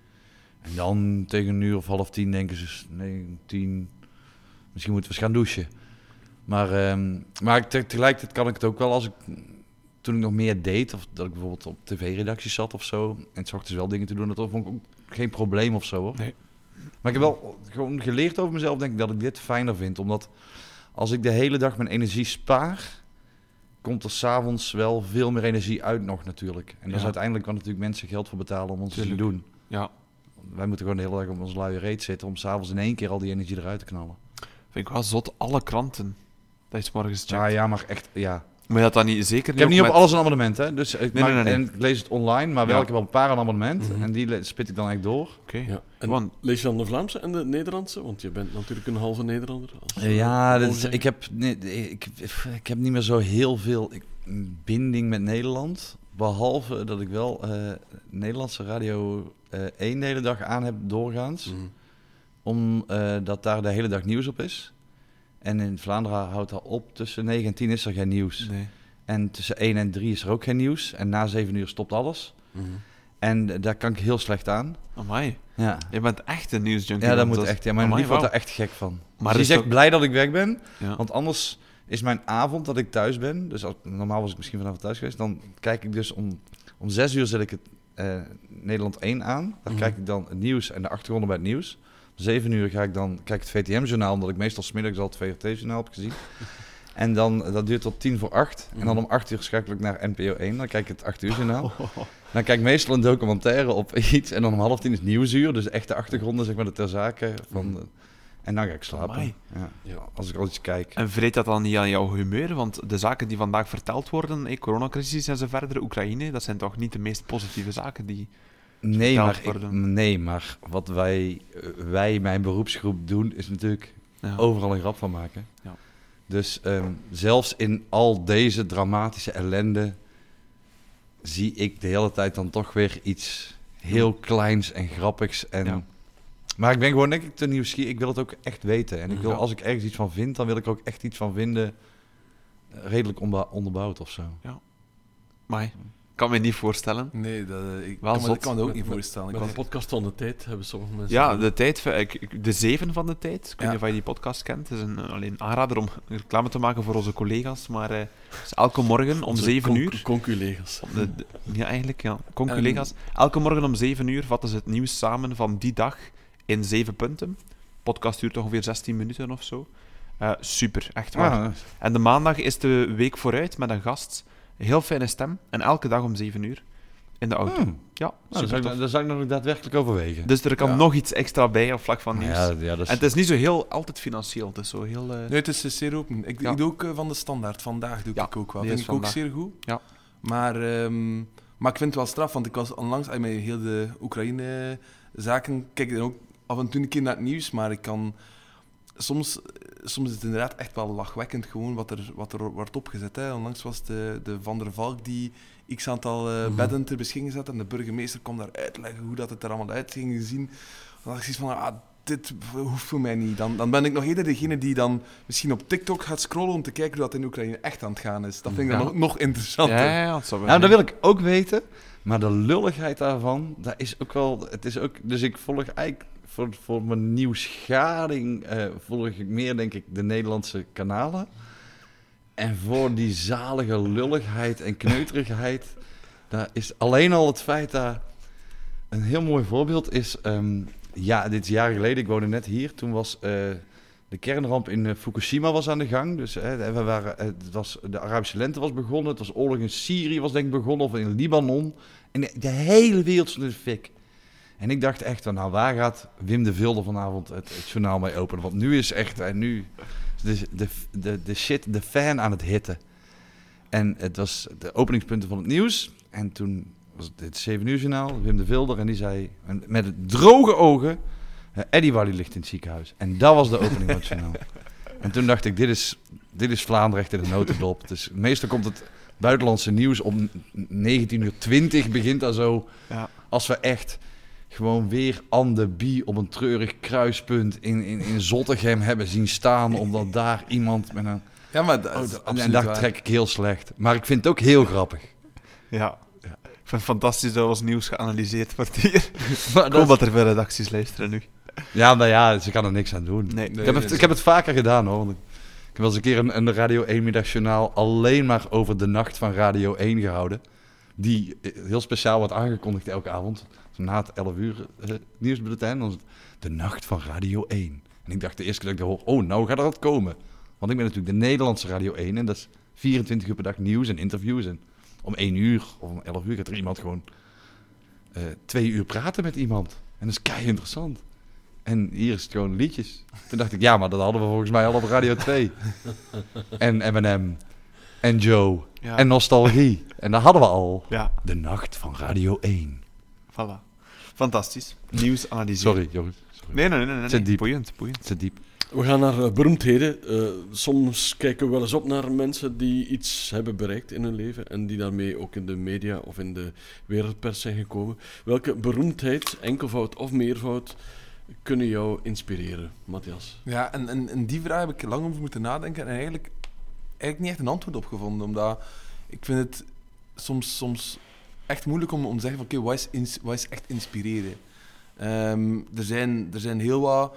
En dan tegen een uur of half tien denken ze, nee, tien, misschien moeten we eens gaan douchen. Maar, ehm, maar te- tegelijkertijd kan ik het ook wel als ik toen ik nog meer deed, of dat ik bijvoorbeeld op tv-redacties zat of zo, en s ochtends wel dingen te doen, dat vond ik ook geen probleem of zo hoor. Nee. Maar ik heb wel gewoon geleerd over mezelf, denk ik, dat ik dit fijner vind. Omdat als ik de hele dag mijn energie spaar, komt er s'avonds wel veel meer energie uit nog natuurlijk. En dat is uiteindelijk waar natuurlijk mensen geld voor betalen om ons te doen. Ja, Wij moeten gewoon de hele dag op ons luie reet zitten om s'avonds in één keer al die energie eruit te knallen. vind ik wel zot. Alle kranten. Dat morgens checkt. Ja, ja, maar echt, ja. Maar je had dat niet zeker Ik heb niet op met- alles een abonnement, hè. Dus ik, Nee, maak- nee, nee, En ik lees het online, maar wel, ik heb wel een paar een abonnement. Mhm. En die spit ik dan echt door. Oké. Ja. En Want- lees je dan de Vlaamse en de Nederlandse? Want je bent natuurlijk een halve Nederlander. als- Ja, dat is- ik, heb, nee, ik, ik heb niet meer zo heel veel ik- binding met Nederland. Behalve dat ik wel eh, Nederlandse radio eh één hele dag aan heb doorgaans. Mhm. Omdat daar de hele dag nieuws op is. En in Vlaanderen houdt dat op. Tussen 9 en 10 is er geen nieuws. Nee. En tussen 1 en 3 is er ook geen nieuws. En na 7 uur stopt alles. Mhm. En daar kan ik heel slecht aan. Amai. Ja, Je bent echt een nieuwsjunkie. ja dat moet echt. Ja, mijn lief wordt daar echt gek van. Maar is die is echt ook- blij dat ik weg ben. Ja. Want anders is mijn avond dat ik thuis ben. Dus als, normaal was ik misschien vanavond thuis geweest. Dan kijk ik dus om, om zes uur zet ik het eh, Nederland 1 aan. Dan Mhm. kijk ik dan het nieuws en de achtergronden bij het nieuws. Zeven uur ga ik dan kijk het VTM-journaal. Omdat ik meestal smiddags al het VRT-journaal heb gezien. En dan, dat duurt tot tien voor acht. En dan om acht uur schakel ik naar NPO 1. Dan kijk ik het acht uur journaal. (laughs) Dan kijk ik meestal een documentaire op iets. En dan om half tien is nieuwsuur. Dus echt de achtergronden, zeg maar, de ter zake. Van, de- en dan ga ik slapen. Ja. Als ik al iets kijk. En vreet dat dan niet aan jouw humeur? Want de zaken die vandaag verteld worden, eh, coronacrisis en zo verder, Oekraïne, dat zijn toch niet de meest positieve zaken die... Nee maar, ik- nee, maar wat wij, eh, wij, mijn beroepsgroep, doen, is natuurlijk Ja. overal een grap van maken. Ja. Dus ehm, zelfs in al deze dramatische ellende zie ik de hele tijd dan toch weer iets heel kleins en grappigs. En, Ja. Maar ik ben gewoon denk ik te nieuwsgierig. Ik wil het ook echt weten. En ik wil, Ja. als ik ergens iets van vind, dan wil ik er ook echt iets van vinden. eh, Redelijk onderbouwd of zo. Maar kan me niet voorstellen. Nee, dat, eh, ik Wel kan, me, ik kan me ook Met- niet voorstellen. Ik Met was, de podcast van de tijd hebben sommige mensen... Ja, de tijd, ik- ik- de zeven van de tijd. Ik weet niet of je die podcast kent. Het is een, alleen aanrader om reclame te maken voor onze collega's. Maar eh, elke morgen om Onze zeven uur. Conculega's. Ja, eigenlijk, ja. Conculega's. Elke morgen om 7 uur vatten ze het nieuws samen van die dag in zeven punten. podcast duurt ongeveer 16 minuten of zo. Eh, super, echt waar. Ah, En de maandag is de week vooruit met een gast. Een heel fijne stem. En elke dag om 7 uur in de auto. hmm. Ja, Nou, daar, super zou ik, zou nog daadwerkelijk overwegen. Dus er kan Ja. nog iets extra bij op vlak van nieuws. ja, ja, dat is, En het is niet zo heel altijd financieel. Het is zo heel... eh, nee, het is eh, zeer open. Ik, Ja. ik doe ook eh, van de standaard. Vandaag doe Ja, ik ook wel. Vind is ik ook vandaag. zeer goed. Ja. Maar, ehm, maar ik vind het wel straf, want ik was onlangs met heel de Oekraïne-zaken. Kijk ik dan ook af en toe een keer naar het nieuws, maar ik kan. Soms, soms is het inderdaad echt wel lachwekkend gewoon wat er, wat er wordt opgezet. Hè. Onlangs was de, de Van der Valk die x aantal eh, Mhm. bedden ter beschikking zet en de burgemeester kwam daar uitleggen hoe dat het er allemaal uit ging zien. Dan dacht ik zoiets van, ah, dit hoeft voor mij niet. Dan, dan ben ik nog eerder degene die dan misschien op TikTok gaat scrollen om te kijken hoe dat in Oekraïne echt aan het gaan is. Dat vind ik dan Ja. nog, nog interessanter. ja, ja, dat zou Nou, dat wil ik ook weten. Maar de lulligheid daarvan, dat is ook wel. Het is ook, dus ik volg eigenlijk voor, voor mijn nieuwsgading. eh volg ik meer, denk ik, de Nederlandse kanalen. En voor die zalige lulligheid en kneuterigheid. daar is alleen al het feit dat. Een heel mooi voorbeeld is. ehm, ja, dit is jaren geleden. Ik woonde net hier. Toen was. eh, de kernramp in eh, Fukushima was aan de gang. Dus we waren, het was, de Arabische lente was begonnen. Het was oorlog in Syrië was denk ik begonnen. Of in Libanon. En de, hele wereld stond in fik. En ik dacht echt, nou waar gaat Wim de Vilder vanavond het, het journaal mee openen? Want nu is echt, en nu is de, de, de, shit, de fan aan het hitten. En het was de openingspunten van het nieuws. En toen was het het 7 uur journaal, Wim de Vilder. En die zei met droge ogen, eh, Eddie Wally ligt in het ziekenhuis. En dat was de opening van het journaal. (laughs) En toen dacht ik, dit is, dit is Vlaanderen echt in de notendop. Dus meestal komt het buitenlandse nieuws om 19 uur 20 begint dat zo. Ja. Als we echt gewoon weer Anne Bie op een treurig kruispunt in, in, in Zottegem hebben zien staan. Omdat daar iemand met een... Ja, maar dat Oh, is en daar waar. trek ik heel slecht. Maar ik vind het ook heel grappig. Ja. Ik vind het fantastisch dat ons nieuws geanalyseerd wordt hier. (laughs) Maar Ik dat- dat er veel redacties luisteren nu. Ja, nou ja, ze kan er niks aan doen. Nee. ik, heb het, ik heb het vaker gedaan hoor. Ik heb wel eens een keer een, een Radio 1 middagjournaal alleen maar over de nacht van Radio 1 gehouden. Die eh, heel speciaal wordt aangekondigd elke avond. Na het 11 uur eh, nieuwsbulletin. Dan het de nacht van Radio 1. En ik dacht de eerste keer dat ik dat hoor, oh nou gaat er wat komen. Want ik ben natuurlijk de Nederlandse Radio 1 en dat is 24 uur per dag nieuws en interviews. En om 1 uur of om 11 uur gaat er iemand gewoon eh, twee uur praten met iemand. En dat is kei interessant. En hier is het gewoon liedjes. Toen dacht ik, ja, maar dat hadden we volgens mij al op Radio 2. (laughs) en M&M. En Joe. Ja. En Nostalgie. En dat hadden we al. Ja, De nacht van Radio 1. voilà. Fantastisch. Nieuws analyse. Sorry, Joris. Sorry. Nee, nee, nee. nee, nee. Zit diep. Boeiend, boeiend. Het zit diep. We gaan naar eh, beroemdheden. Eh, soms kijken we wel eens op naar mensen die iets hebben bereikt in hun leven en die daarmee ook in de media of in de wereldpers zijn gekomen. Welke beroemdheid, enkelvoud of meervoud, kunnen jou inspireren, Matthias? Ja, en, en, en die vraag heb ik lang over moeten nadenken en eigenlijk, eigenlijk niet echt een antwoord op gevonden. Omdat ik vind het soms, soms echt moeilijk om, om te zeggen van oké, wat, is ins- wat is echt inspireren? Ehm, er, zijn, er zijn heel wat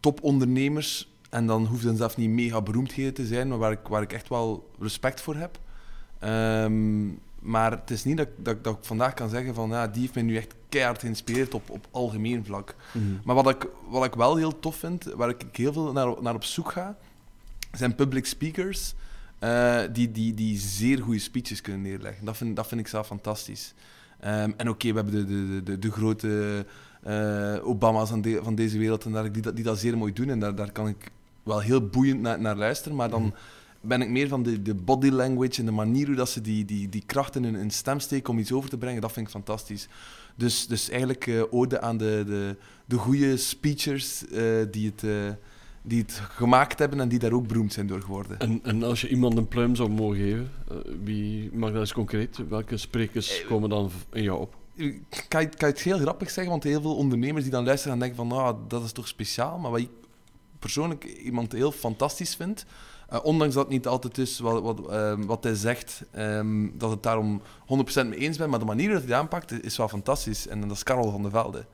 topondernemers en dan hoeft het zelf niet mega beroemdheden te zijn, maar waar ik, waar ik echt wel respect voor heb. Ehm, maar het is niet dat, ik- dat, dat ik vandaag kan zeggen van ja, die heeft mij nu echt keihard geïnspireerd op, op algemeen vlak. Maar wat ik, wat ik wel heel tof vind, waar ik heel veel naar, naar op zoek ga, zijn public speakers eh, die, die, die zeer goede speeches kunnen neerleggen. Dat vind, dat vind ik zelf fantastisch. Ehm, en oké, we hebben de, de, de, de grote eh, Obama's van, de- van deze wereld en daar, die, dat, die dat zeer mooi doen. En daar, daar kan ik wel heel boeiend naar, naar luisteren. Maar dan ben ik meer van de, de body language en de manier hoe dat ze die, die, die kracht in hun, stem steken om iets over te brengen. Dat vind ik fantastisch. Dus, dus eigenlijk eh, ode aan de, de, de goede speechers die, het, die het gemaakt hebben en die daar ook beroemd zijn door geworden. En, en als je iemand een pluim zou mogen geven, eh, wie mag dat eens concreet? Welke sprekers komen dan in jou op? Ik kan, je- kan je het heel grappig zeggen, want heel veel ondernemers die dan luisteren gaan denken van, nou, dat is toch speciaal. Maar wat ik persoonlijk iemand heel fantastisch vind, eh, ondanks dat het niet altijd is wat, wat, ehm, wat hij zegt, ehm, dat het daarom 100% mee eens ben, maar de manier dat hij het aanpakt is, is wel fantastisch. En dat is Karel van der Velde.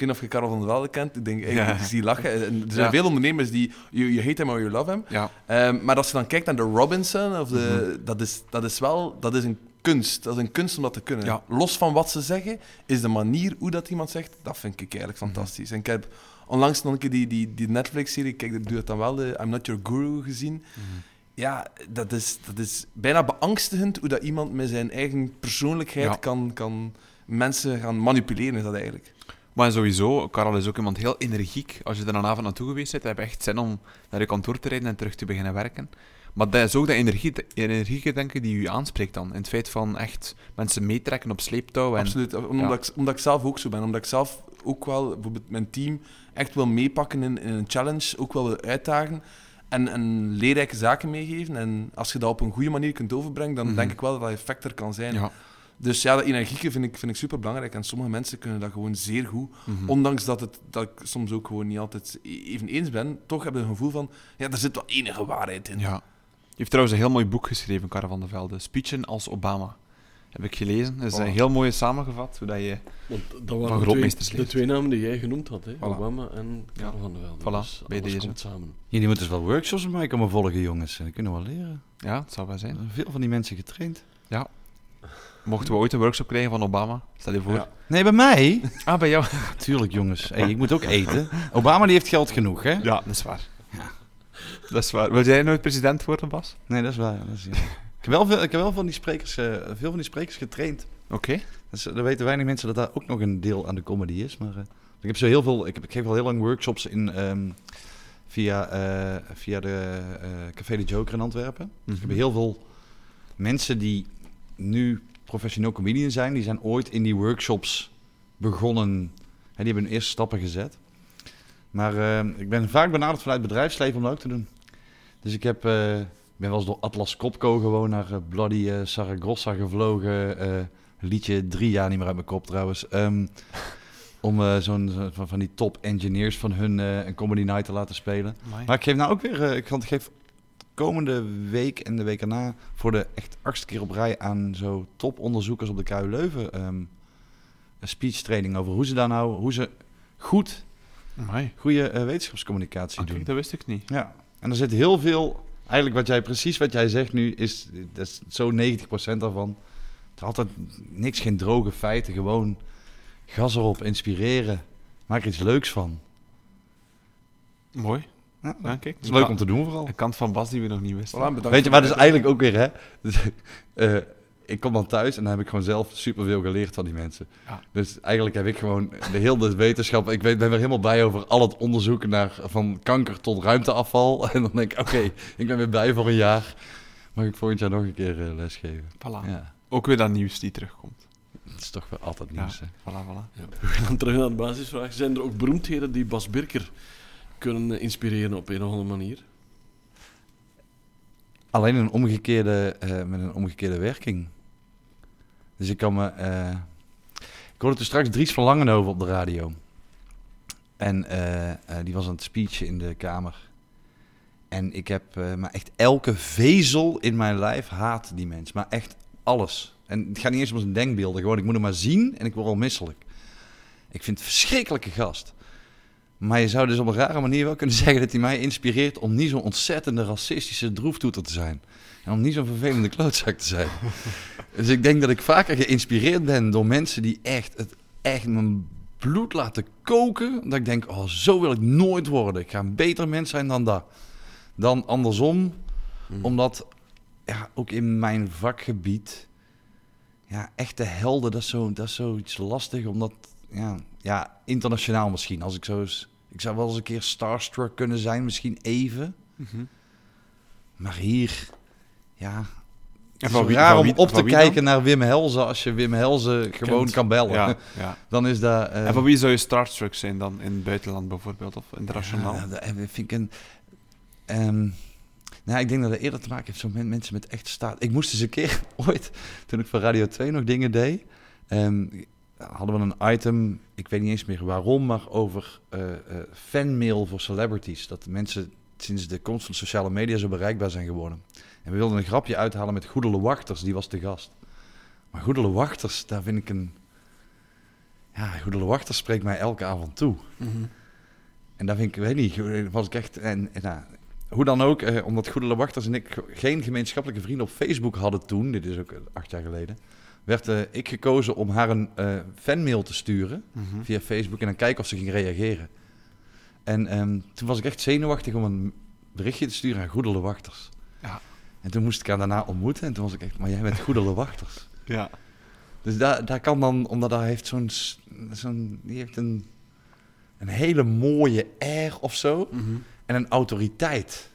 Ik weet niet of je Karel van der Velde kent. Ik denk, Ja. ik zie lachen. En er zijn Ja. veel ondernemers die, you, you hate him or you love him. Ja. Ehm, maar als je dan kijkt naar de Robinson, of de, dat, is, dat is wel dat is een kunst. Dat is een kunst om dat te kunnen. Ja. Los van wat ze zeggen, is de manier hoe dat iemand zegt, dat vind ik eigenlijk fantastisch. En ik heb onlangs nog een keer die, die, die Netflix-serie, kijk, ik doe het dan wel, de I'm Not Your Guru gezien. Ja, dat is, dat is bijna beangstigend hoe dat iemand met zijn eigen persoonlijkheid Ja. kan, kan mensen gaan manipuleren, is dat eigenlijk. Maar sowieso, Karel is ook iemand heel energiek. Als je er een avond naartoe geweest bent, heb je echt zin om naar je kantoor te rijden en terug te beginnen werken. Maar dat is ook dat energie, energieke denken die u aanspreekt dan. In het feit van echt mensen meetrekken op sleeptouw. En, Absoluut. Omdat, ik, omdat ik zelf ook zo ben. Omdat ik zelf ook wel bijvoorbeeld mijn team echt wil meepakken in, in een challenge, ook wel wil uitdagen en, en leerrijke zaken meegeven. En als je dat op een goede manier kunt overbrengen, dan Mhm. denk ik wel dat dat effect er kan zijn. Ja. Dus ja, dat energieke vind ik, vind ik super belangrijk. En sommige mensen kunnen dat gewoon zeer goed. Mhm. Ondanks dat, het, dat ik soms ook gewoon niet altijd e- even eens ben, toch heb je een gevoel van, ja, er zit wel enige waarheid in. Ja. Je heeft trouwens een heel mooi boek geschreven, Karel van der Velde. Speechen als Obama. Heb ik gelezen. Dat is een heel mooi samengevat. Hoe dat je... Want dat Van waren grootmeesters twee, de twee namen die jij genoemd had, hè? Voilà. Obama en Karel Ja. van der Velde. Voilà, Dus bij alles deze. komt samen. Jullie moeten dus wel workshops met mij komen volgen, jongens. Dat kunnen we wel leren. Ja, het zou wel zijn. zijn veel van die mensen getraind. Mochten we ooit een workshop krijgen van Obama, stel je voor. Ja. Nee, bij mij? Ah, bij jou? (laughs) Tuurlijk, jongens. Hey, ik moet ook eten. Obama die heeft geld genoeg, hè? Ja, dat is waar. Dat is waar. Wil jij nooit president worden, Bas? Nee, dat is waar. Dat is, ja. ik, heb wel veel, ik heb wel van die sprekers, eh, veel van die sprekers getraind. Oké. Dus, er weten weinig mensen dat daar ook nog een deel aan de comedy is. Maar eh, ik heb zo heel veel. Ik, heb, ik geef al heel lang workshops in ehm, via, eh, via de Café de Joker in Antwerpen. Dus ik heb heel veel mensen die nu professioneel comedian zijn, die zijn ooit in die workshops begonnen. Hè, die hebben hun eerste stappen gezet. Maar eh, ik ben vaak benaderd vanuit het bedrijfsleven om dat ook te doen. Dus ik heb, eh, ben wel eens door Atlas Copco gewoon naar eh, Bloody Saragossa gevlogen. liedje drie jaar niet meer uit mijn kop trouwens. Ehm, om zo'n zo- van, van die top engineers van hun een comedy night te laten spelen. Maar ik geef nou ook weer, ik geef komende week en de week erna voor de echt achtste keer op rij aan zo toponderzoekers op de KU Leuven ehm, een speech training over hoe ze daar nou, hoe ze goed, Amai. goede eh, wetenschapscommunicatie Oké, doen. dat wist ik niet. Ja, en er zit heel veel, eigenlijk wat jij precies wat jij zegt nu, is, dat is zo 90% daarvan. Is altijd niks, geen droge feiten, gewoon gas erop, inspireren, maak er iets leuks van. Mooi. Ja, Ja, kijk. het is leuk om te doen vooral. Een kant van Bas die we nog niet wisten. Voilà, bedankt Weet je, maar dat is eigenlijk ook weer, hè? Dus, (laughs) eh, ik kom dan thuis en dan heb ik gewoon zelf superveel geleerd van die mensen. Ja. Dus eigenlijk heb ik gewoon de hele wetenschap... Ik weet, ben er helemaal bij over al het onderzoeken naar van kanker tot ruimteafval. (laughs) En dan denk ik, oké, ik ben weer bij voor een jaar. Mag ik volgend jaar nog een keer eh, lesgeven? Voilà. Ja, Ook weer dat nieuws die terugkomt. dat is toch wel altijd Ja. nieuws, hè? Voilà, voilà. Ja, we gaan terug naar de basisvraag. Zijn er ook beroemdheden die Bas Birker kunnen inspireren op een of andere manier? Alleen een omgekeerde, eh, met een omgekeerde werking. Dus ik kan me... eh, ik hoorde toen straks Dries van Langenhoven op de radio. En eh, die was aan het speechen in de kamer. En ik heb... maar echt elke vezel in mijn lijf haat die mens. Maar echt alles. En het gaat niet eens om zijn denkbeelden. Gewoon, ik moet hem maar zien en ik word al misselijk. Ik vind het verschrikkelijke gast. Maar je zou dus op een rare manier wel kunnen (laughs) zeggen dat hij mij inspireert om niet zo'n ontzettende racistische droeftoeter te zijn. En om niet zo'n vervelende (laughs) klootzak te zijn. (laughs) dus ik denk dat ik vaker geïnspireerd ben door mensen die echt, het, echt mijn bloed laten koken. Dat ik denk, oh, zo wil ik nooit worden. Ik ga een beter mens zijn dan dat. Dan andersom, omdat ja, ook in mijn vakgebied, ja, echte helden, dat is, zo, dat is zoiets lastig. Omdat, ja, ja, internationaal misschien. Als ik zo eens, ik zou wel eens een keer starstruck kunnen zijn, misschien even. Mhm. Maar hier, ja, En het is wie- raar om wie- op te kijken naar Wim Helzen als je Wim Helzen gewoon kan bellen. Ja, (laughs) ja. Dan is dat... eh, En van wie zou je starstruck zijn dan in het buitenland bijvoorbeeld of internationaal? Ja, dat vind ik een... ehm, nou, ik denk dat het eerder te maken heeft zo met mensen met echt staat. Ik moest eens een keer (laughs) ooit, toen ik voor Radio 2 nog dingen deed, ehm, hadden we een item, ik weet niet eens meer waarom, maar over eh, eh, fanmail voor celebrities. Dat mensen sinds de komst van sociale media zo bereikbaar zijn geworden. En we wilden een grapje uithalen met Goedele Wachters, die was de gast. Maar Goedele Wachters, daar vind ik een... Ja, Goedele Wachters spreekt mij elke avond toe. Mhm. En daar vind ik, weet niet, was ik echt. En, en, nou, hoe dan ook, eh, omdat Goede Wachters en ik geen gemeenschappelijke vrienden op Facebook hadden toen, dit is ook acht jaar geleden, werd eh, ik gekozen om haar een eh, fanmail te sturen Mhm. via Facebook en dan kijken of ze ging reageren. En ehm, toen was ik echt zenuwachtig om een berichtje te sturen aan Goedele Wachters. Ja. En toen moest ik haar daarna ontmoeten en toen was ik echt, maar jij bent Goedele Wachters. (laughs) Ja. Dus daar, daar kan dan, omdat hij heeft zo'n, zo'n die heeft een, een hele mooie air of zo Mhm. en een autoriteit.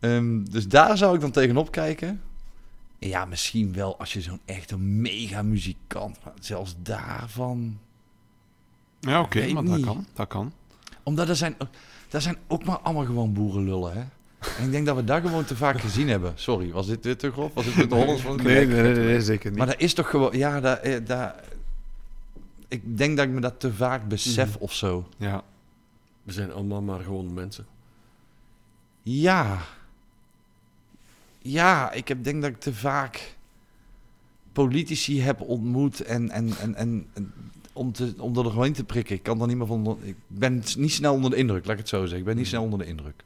Ehm, dus daar zou ik dan tegenop kijken. Ja, misschien wel als je zo'n echte mega muzikant, maar zelfs daarvan. Ja, oké, maar dat kan. Dat kan. Omdat er zijn, er zijn ook maar allemaal gewoon boerenlullen, hè? En ik denk dat we dat gewoon te vaak gezien (laughs) hebben. Sorry, was dit weer te grof? Was dit weer te (laughs) Hollands van het Nee, nee, nee, nee, zeker niet. Maar dat is toch gewoon, ja, dat, eh, dat, ik denk dat ik me dat te vaak besef of zo. ja. We zijn allemaal maar gewoon mensen. Ja. Ja, ik heb, denk dat ik te vaak politici heb ontmoet en, en, en, en, en om, te, om er gewoon in te prikken. Ik kan er niet meer van. Ik ben niet snel onder de indruk, laat ik het zo zeggen. Ik ben niet snel onder de indruk.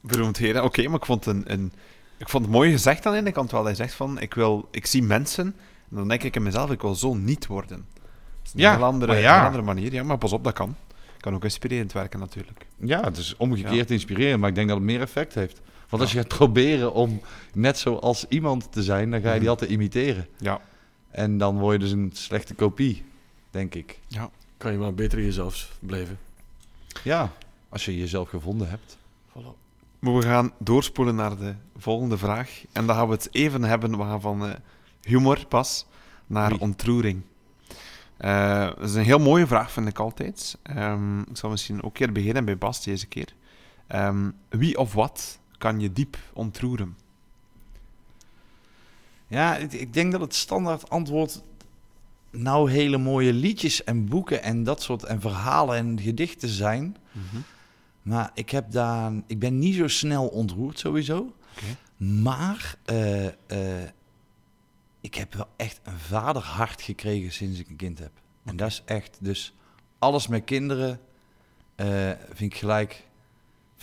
Beroemd heren. Oké, maar ik vond, een, een, ik vond het mooi gezegd aan de ene kant wel. Hij zegt van, ik, wil, ik zie mensen en dan denk ik in mezelf, ik wil zo niet worden. Dat is een Ja, heel andere, ja. heel andere manier. Ja, maar pas op, dat kan. Kan ook inspirerend werken natuurlijk. Ja, het is omgekeerd inspirerend, maar ik denk dat het meer effect heeft. Want als je gaat proberen om net zoals iemand te zijn, dan ga je die altijd imiteren. Ja. En dan word je dus een slechte kopie, denk ik. Kan je maar beter jezelf blijven. Ja, als je jezelf gevonden hebt. Maar we gaan doorspoelen naar de volgende vraag. En dan gaan we het even hebben we gaan van eh, humor pas naar ontroering. Eh, dat is een heel mooie vraag, vind ik altijd. Ehm, ik zal misschien ook een keer beginnen bij Bas deze keer. Ehm, wie of wat kan je diep ontroeren? Ja, ik, denk dat het standaard antwoord nou hele mooie liedjes en boeken en dat soort en verhalen en gedichten zijn. Maar ik heb daar, ik ben niet zo snel ontroerd sowieso. Maar eh, eh, ik heb wel echt een vaderhart gekregen sinds ik een kind heb. En dat is echt, dus alles met kinderen eh, vind ik gelijk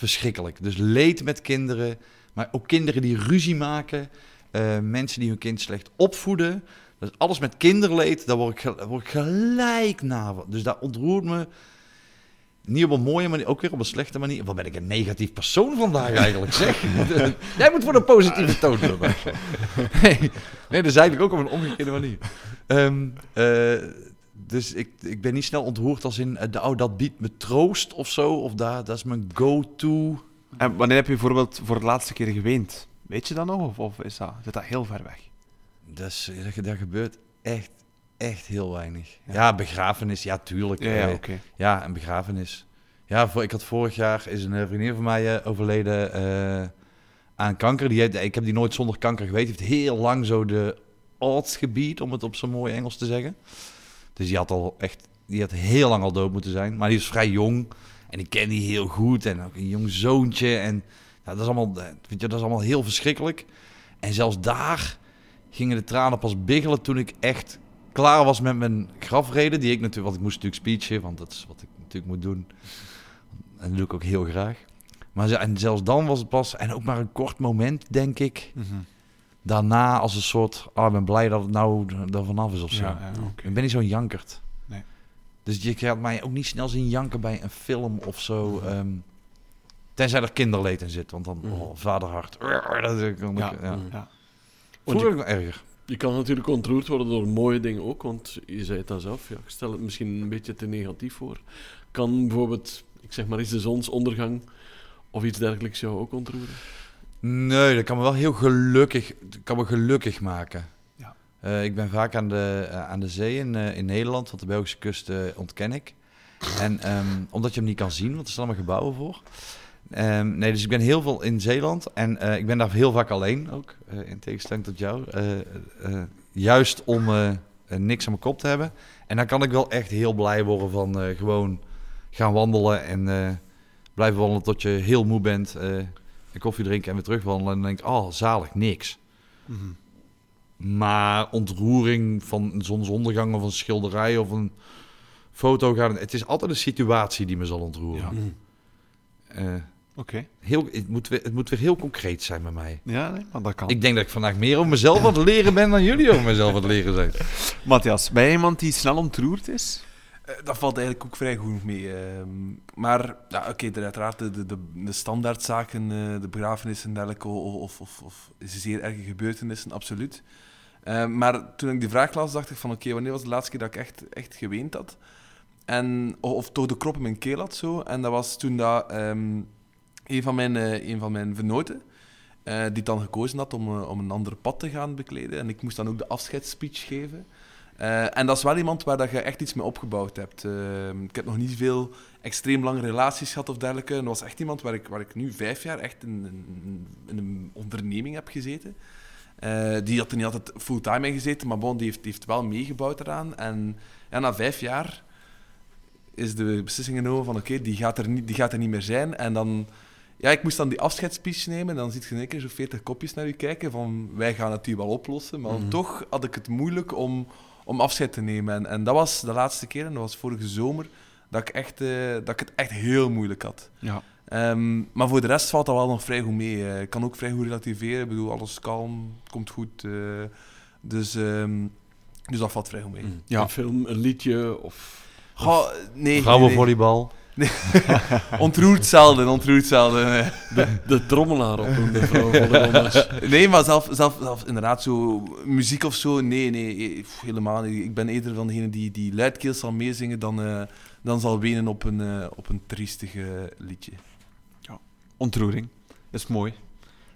verschrikkelijk. Dus leed met kinderen, maar ook kinderen die ruzie maken, eh, mensen die hun kind slecht opvoeden. Dus alles met kinderleed, daar word ik, daar word ik gelijk na. van. Dus dat ontroert me. Niet op een mooie manier, ook weer op een slechte manier. Wat ben ik een negatief persoon vandaag eigenlijk, zeg. (laughs) Jij moet voor de positieve toon doen. (laughs) Nee, nee, dat is eigenlijk ook op een omgekeerde manier. Ehm, eh, dus ik, ik ben niet snel ontroerd als in, eh, oh, dat biedt me troost of zo. Of daar, dat is mijn go-to. En wanneer heb je bijvoorbeeld voor de laatste keer geweend? Weet je dat nog? Of, of is dat, zit dat heel ver weg? Dat, is, dat, dat gebeurt echt, echt heel weinig. Ja. Ja, begrafenis, ja, tuurlijk. Ja, ja Eh. Ja, een begrafenis. Ja, voor, ik had vorig jaar is een eh, vriendin van mij overleden aan kanker. Die heeft, ik heb die nooit zonder kanker geweten. Die heeft heel lang zo de odds gebied, om het op zo'n mooi Engels te zeggen. Dus die had al echt, die had heel lang al dood moeten zijn. Maar die is vrij jong en ik ken die heel goed en ook een jong zoontje. En dat, is allemaal, weet je, dat is allemaal heel verschrikkelijk. En zelfs daar, gingen de tranen pas biggelen toen ik echt klaar was met mijn grafreden. Die ik natuurlijk, want ik moest natuurlijk speechen, want dat is wat ik natuurlijk moet doen. En dat doe ik ook heel graag. Maar en zelfs dan was het pas, en ook maar een kort moment, denk ik. Mhm. Daarna als een soort, oh, ik ben blij dat het nou er vanaf is of zo. Ja, ja, oké. Ik ben niet zo'n jankert. Nee. Dus je gaat mij ook niet snel zien janken bij een film of zo. ehm, tenzij er kinderleed in zit, want dan, Mhm. oh, vaderhart. (laughs) Dat is- ik- Ja. ja. Ja. Vroeger je, nog erger. je kan natuurlijk ontroerd worden door mooie dingen ook, want je zei het dan zelf, ja, ik stel het misschien een beetje te negatief voor. Kan bijvoorbeeld, ik zeg maar eens de zonsondergang of iets dergelijks jou ook ontroeren? Nee, dat kan me wel heel gelukkig, kan me gelukkig maken. Ja. Eh, ik ben vaak aan de, eh, aan de zee in, eh, in Nederland, want de Belgische kust ontken ik. En ehm, omdat je hem niet kan zien, want er staan allemaal gebouwen voor. Ehm, nee, dus ik ben heel veel in Zeeland en ik ben daar heel vaak alleen ook, in tegenstelling tot jou. Juist om niks aan mijn kop te hebben. En dan kan ik wel echt heel blij worden van gewoon gaan wandelen en blijven wandelen tot je heel moe bent. Een koffie drinken en weer terugwandelen. En dan denk ik, oh, zalig, niks. Mhm. Maar ontroering van een zonsondergang of een schilderij of een foto gaan. Het is altijd een situatie die me zal ontroeren. Ja. Mhm. Eh, Oké. heel, het, moet weer, het moet weer heel concreet zijn bij mij. Ja, nee, maar dat kan. Ik denk dat ik vandaag meer over mezelf aan het leren ben dan jullie over mezelf aan het leren zijn. (laughs) Matthias, ben jij iemand die snel ontroerd is? Eh, dat valt eigenlijk ook vrij goed mee. ehm. maar ja, oké, er uiteraard de, de, de, standaardzaken, eh, de begrafenissen en dergelijke, of, of, of, zeer erge gebeurtenissen, absoluut. Ehm, maar toen ik die vraag las, dacht ik van oké, wanneer was de laatste keer dat ik echt, echt geweend had? En, of, of toch de krop in mijn keel had zo. En dat was toen dat ehm, een, van mijn, eh, een van mijn vernoten, die dan gekozen had om, om een ander pad te gaan bekleden. En ik moest dan ook de afscheidsspeech geven. Eh, en dat is wel iemand waar dat je echt iets mee opgebouwd hebt. Eh, ik heb nog niet veel extreem lange relaties gehad of dergelijke. En dat was echt iemand waar ik, waar ik nu vijf jaar echt in, in, in een onderneming heb gezeten. Eh, die had er niet altijd fulltime in gezeten, maar bon, die heeft, die heeft wel meegebouwd eraan. En ja, na vijf jaar is de beslissing genomen van oké, die, gaat er niet- die gaat er niet meer zijn. En dan, ja, ik moest dan die afscheidsspeech nemen en dan ziet je in één keer zo 40 kopjes naar u kijken van wij gaan het hier wel oplossen. Maar Mhm. toch had ik het moeilijk om, om afscheid te nemen. En, en dat was de laatste keer, en dat was vorige zomer, dat ik, echt, eh, dat ik het echt heel moeilijk had. Ja. Ehm, maar voor de rest valt dat wel nog vrij goed mee. eh. ik kan ook vrij goed relativeren. Ik bedoel, alles kalm, het komt goed. eh. dus, ehm, dus dat valt vrij goed mee. Ja. Een film, een liedje of... Goh, nee, nee, nee. Vrouwenvolleybal. (laughs) Ontroerd zelden, ontroerd zelden. De, de trommelaar op een vrouw de. (laughs) Nee, maar zelf, zelf, zelf inderdaad zo muziek of zo, nee, nee, pff, helemaal niet. Ik ben eerder van degene die, die luidkeels zal meezingen dan, eh, dan zal wenen op een, eh, op een triestig liedje. Ontroering. Dat is mooi.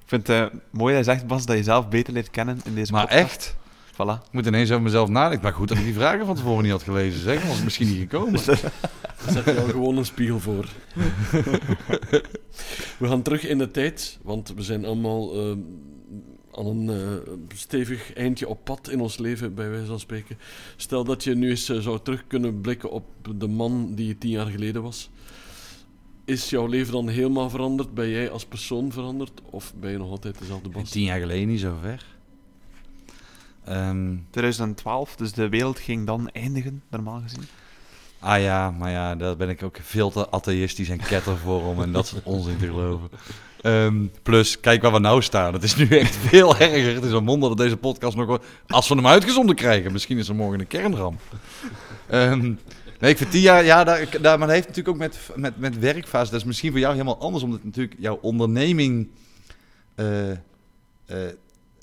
Ik vind het eh, mooi dat je zegt, Bas, dat je zelf beter leert kennen in deze Maar podcast. echt, Voilà. ik moet ineens over mezelf nadenken. Maar goed dat ik die vragen van tevoren niet had gelezen. Zeg, dan was het misschien niet gekomen. (laughs) Daar zet je al gewoon een spiegel voor. (laughs) we gaan terug in de tijd, want we zijn allemaal ehm, aan een eh, stevig eindje op pad in ons leven, bij wijze van spreken. Stel dat je nu eens eh, zou terug kunnen blikken op de man die je tien jaar geleden was. Is jouw leven dan helemaal veranderd? Ben jij als persoon veranderd? Of ben je nog altijd dezelfde Bas? Tien jaar geleden niet zo ver. Ehm, 2012, dus de wereld ging dan eindigen, normaal gezien. ah ja, maar ja, daar ben ik ook veel te atheïstisch en ketter voor om en dat soort (laughs) onzin te geloven. Ehm, plus, kijk waar we nou staan. Het is nu echt veel erger. Het is een wonder dat deze podcast nog... wel- Als we hem uitgezonden krijgen, misschien is er morgen een kernramp. Ehm, nee, ik vind tien jaar... Ja, daar, daar, maar dat heeft natuurlijk ook met, met, met werkfase... Dat is misschien voor jou helemaal anders, omdat natuurlijk jouw onderneming... eh, eh,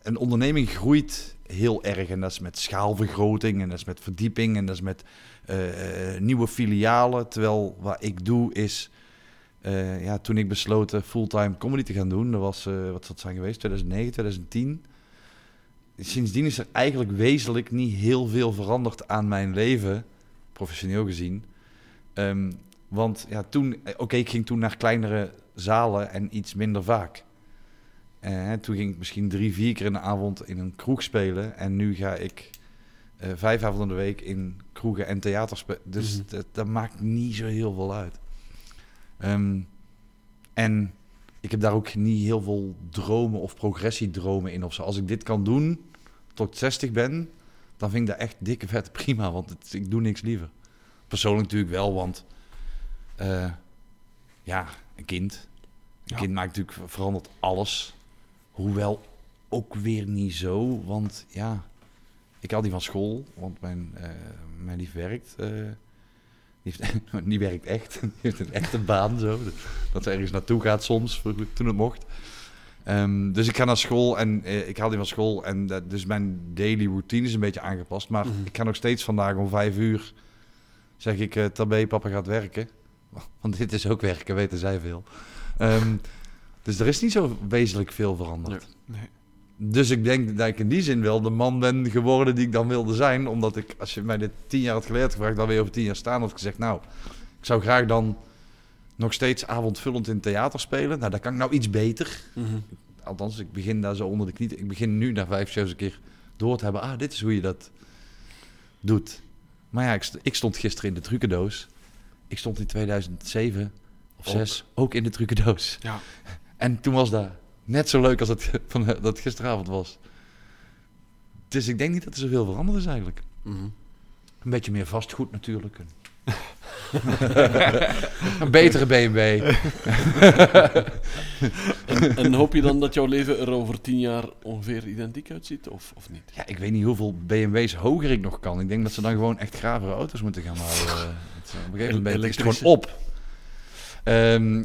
een onderneming groeit heel erg. En dat is met schaalvergroting en dat is met verdieping en dat is met eh, eh, nieuwe filialen. Terwijl wat ik doe is... eh, ja, toen ik besloot fulltime comedy te gaan doen, dat was, wat zal het zijn geweest, 2009, 2010. Sindsdien is er eigenlijk wezenlijk niet heel veel veranderd aan mijn leven, professioneel gezien. Ehm, want ja, toen, oké, ik ging toen naar kleinere zalen en iets minder vaak. Eh, toen ging ik misschien drie, vier keer in de avond in een kroeg spelen. En nu ga ik eh, vijf avonden de week in kroegen en theater spelen. Dus Mhm. dat, dat maakt niet zo heel veel uit. Ehm, en ik heb daar ook niet heel veel dromen of progressiedromen in of zo. Als ik dit kan doen, tot ik 60 ben, dan vind ik dat echt dikke vet (laughs) prima, want het, ik doe niks liever. Persoonlijk natuurlijk wel, want eh, ja, een kind. Een Ja. kind maakt natuurlijk verandert alles. Hoewel ook weer niet zo, want ja, ik haal die van school, want mijn, eh mijn lief werkt. eh, die, heeft, (laughs) die werkt echt. (laughs) Die heeft een echte baan zo. Dat ze ergens naartoe gaat soms, toen het mocht. Ehm, dus ik ga naar school en eh, ik haal die van school. En dat- dus mijn daily routine is een beetje aangepast. Maar Mhm. ik ga nog steeds vandaag om vijf uur. Zeg ik, eh tabé, papa gaat werken. (laughs) Want dit is ook werken, weten zij veel. Ehm, dus er is niet zo wezenlijk veel veranderd. Nee. Dus ik denk dat ik in die zin wel de man ben geworden die ik dan wilde zijn. Omdat ik, als je mij dit tien jaar had geleerd gevraagd, dan weer over tien jaar staan, had ik gezegd, nou, ik zou graag dan nog steeds avondvullend in theater spelen. Nou, dat kan ik nou iets beter. Mhm. Althans, ik begin daar zo onder de knie. Ik begin nu na vijf shows een keer door te hebben. Ah, dit is hoe je dat doet. Maar ja, ik, st- ik stond gisteren in de trucendoos. Ik stond in 2007 of Ook. 6 ook in de trucendoos. Ja. (laughs) En toen was dat net zo leuk als het, (laughs) van, dat gisteravond was. Dus ik denk niet dat er zoveel veranderd is eigenlijk. Mhm. Een beetje meer vastgoed natuurlijk. (laughs) een betere BMW. En, en hoop je dan dat jouw leven er over tien jaar ongeveer identiek uitziet, of, of niet? Ja, ik weet niet hoeveel BMW's hoger ik nog kan. Ik denk dat ze dan gewoon echt gravere auto's moeten gaan houden. Het, (laughs) Op een gegeven moment is het gewoon op. Ehm,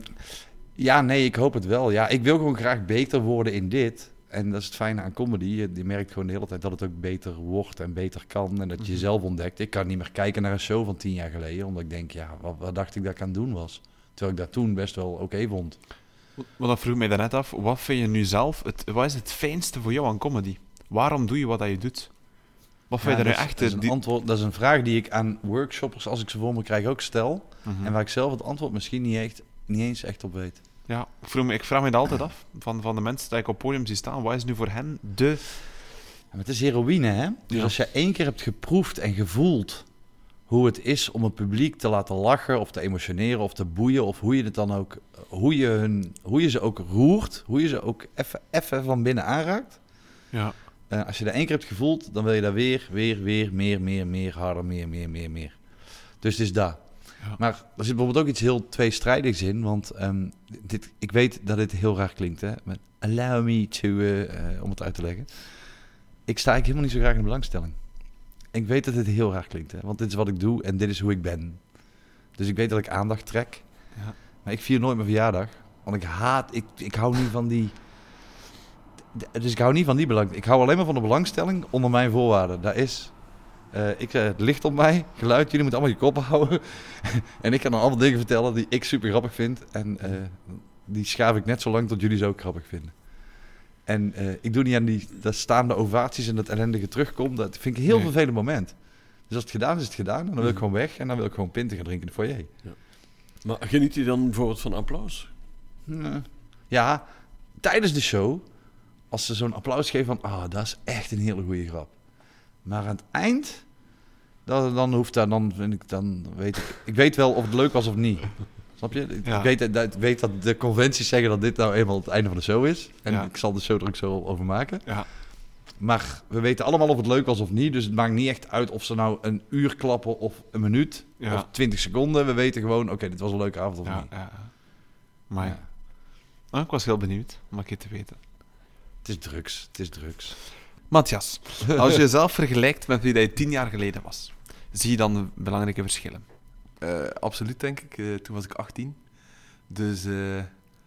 ja, nee, ik hoop het wel. Ja, ik wil gewoon graag beter worden in dit. En dat is het fijne aan comedy. Je, je merkt gewoon de hele tijd dat het ook beter wordt en beter kan. En dat je jezelf ontdekt. Ik kan niet meer kijken naar een show van tien jaar geleden. Omdat ik denk, ja, wat, wat dacht ik dat ik aan het doen was? Terwijl ik dat toen best wel oké vond. Want dat vroeg mij daarnet af. Wat vind je nu zelf, het, wat is het fijnste voor jou aan comedy? Waarom doe je wat dat je doet? Wat vind je er is, echt... dat, is een antwoord, dat is een vraag die ik aan workshoppers, als ik ze voor me krijg, ook stel. Mhm. En waar ik zelf het antwoord misschien niet, echt, niet eens echt op weet. Ja, ik, vroeg me, ik vraag me dat altijd af. Van, van de mensen die ik op podium zie staan, wat is nu voor hen de... Maar het is heroïne, hè? Dus Ja. als je één keer hebt geproefd en gevoeld hoe het is om het publiek te laten lachen of te emotioneren of te boeien of hoe je het dan ook, hoe je, hun, hoe je ze ook roert, hoe je ze ook even, even van binnen aanraakt. Ja. Eh, als je dat één keer hebt gevoeld, dan wil je daar weer, weer, weer, meer, meer, meer, harder, meer, meer, meer, meer. Dus het is dat. Ja. Maar er zit bijvoorbeeld ook iets heel tweestrijdigs in, want ehm, dit, ik weet dat dit heel raar klinkt, hè? Met allow me to, eh, eh, om het uit te leggen. Ik sta eigenlijk helemaal niet zo graag in de belangstelling. Ik weet dat dit heel raar klinkt, hè? want dit is wat ik doe en dit is hoe ik ben. Dus ik weet dat ik aandacht trek, Ja. maar ik vier nooit mijn verjaardag, want ik haat, ik, ik hou niet van die... Dus ik hou niet van die belang. Ik hou alleen maar van de belangstelling onder mijn voorwaarden. Dat is, eh, ik, eh, het licht op mij, geluid, jullie moeten allemaal je kop houden. (laughs) en ik kan dan allemaal dingen vertellen die ik super grappig vind. En eh, die schaaf ik net zo lang tot jullie ze ook grappig vinden. En ik doe niet aan die dat staande ovaties en dat ellendige terugkomt. Dat vind ik een heel Nee. vervelend moment. Dus als het gedaan is, is het gedaan. En dan wil ik gewoon weg. En dan wil ik gewoon pinten gaan drinken in de foyer. Maar geniet je dan bijvoorbeeld van applaus? Nee. Ja, tijdens de show, als ze zo'n applaus geven van, ah, dat is echt een hele goede grap. Maar aan het eind, dan, dan hoeft dat, dan vind ik, dan weet ik, ik weet wel of het leuk was of niet. Snap je? Ik, Ja. weet, dat, ik weet dat de conventies zeggen dat dit nou eenmaal het einde van de show is. En Ja. ik zal de show er ook zo over maken. Ja. Maar we weten allemaal of het leuk was of niet. Dus het maakt niet echt uit of ze nou een uur klappen of een minuut Ja. of twintig seconden. We weten gewoon, oké, dit was een leuke avond of Ja, niet. ja. Maar ja. Ah, ik was heel benieuwd om een keer te weten. Het is drugs, het is drugs. Matthias, als je (laughs) jezelf vergelijkt met wie dat je tien jaar geleden was, zie je dan belangrijke verschillen? Eh, absoluut, denk ik. Eh, toen was ik 18. Dus eh,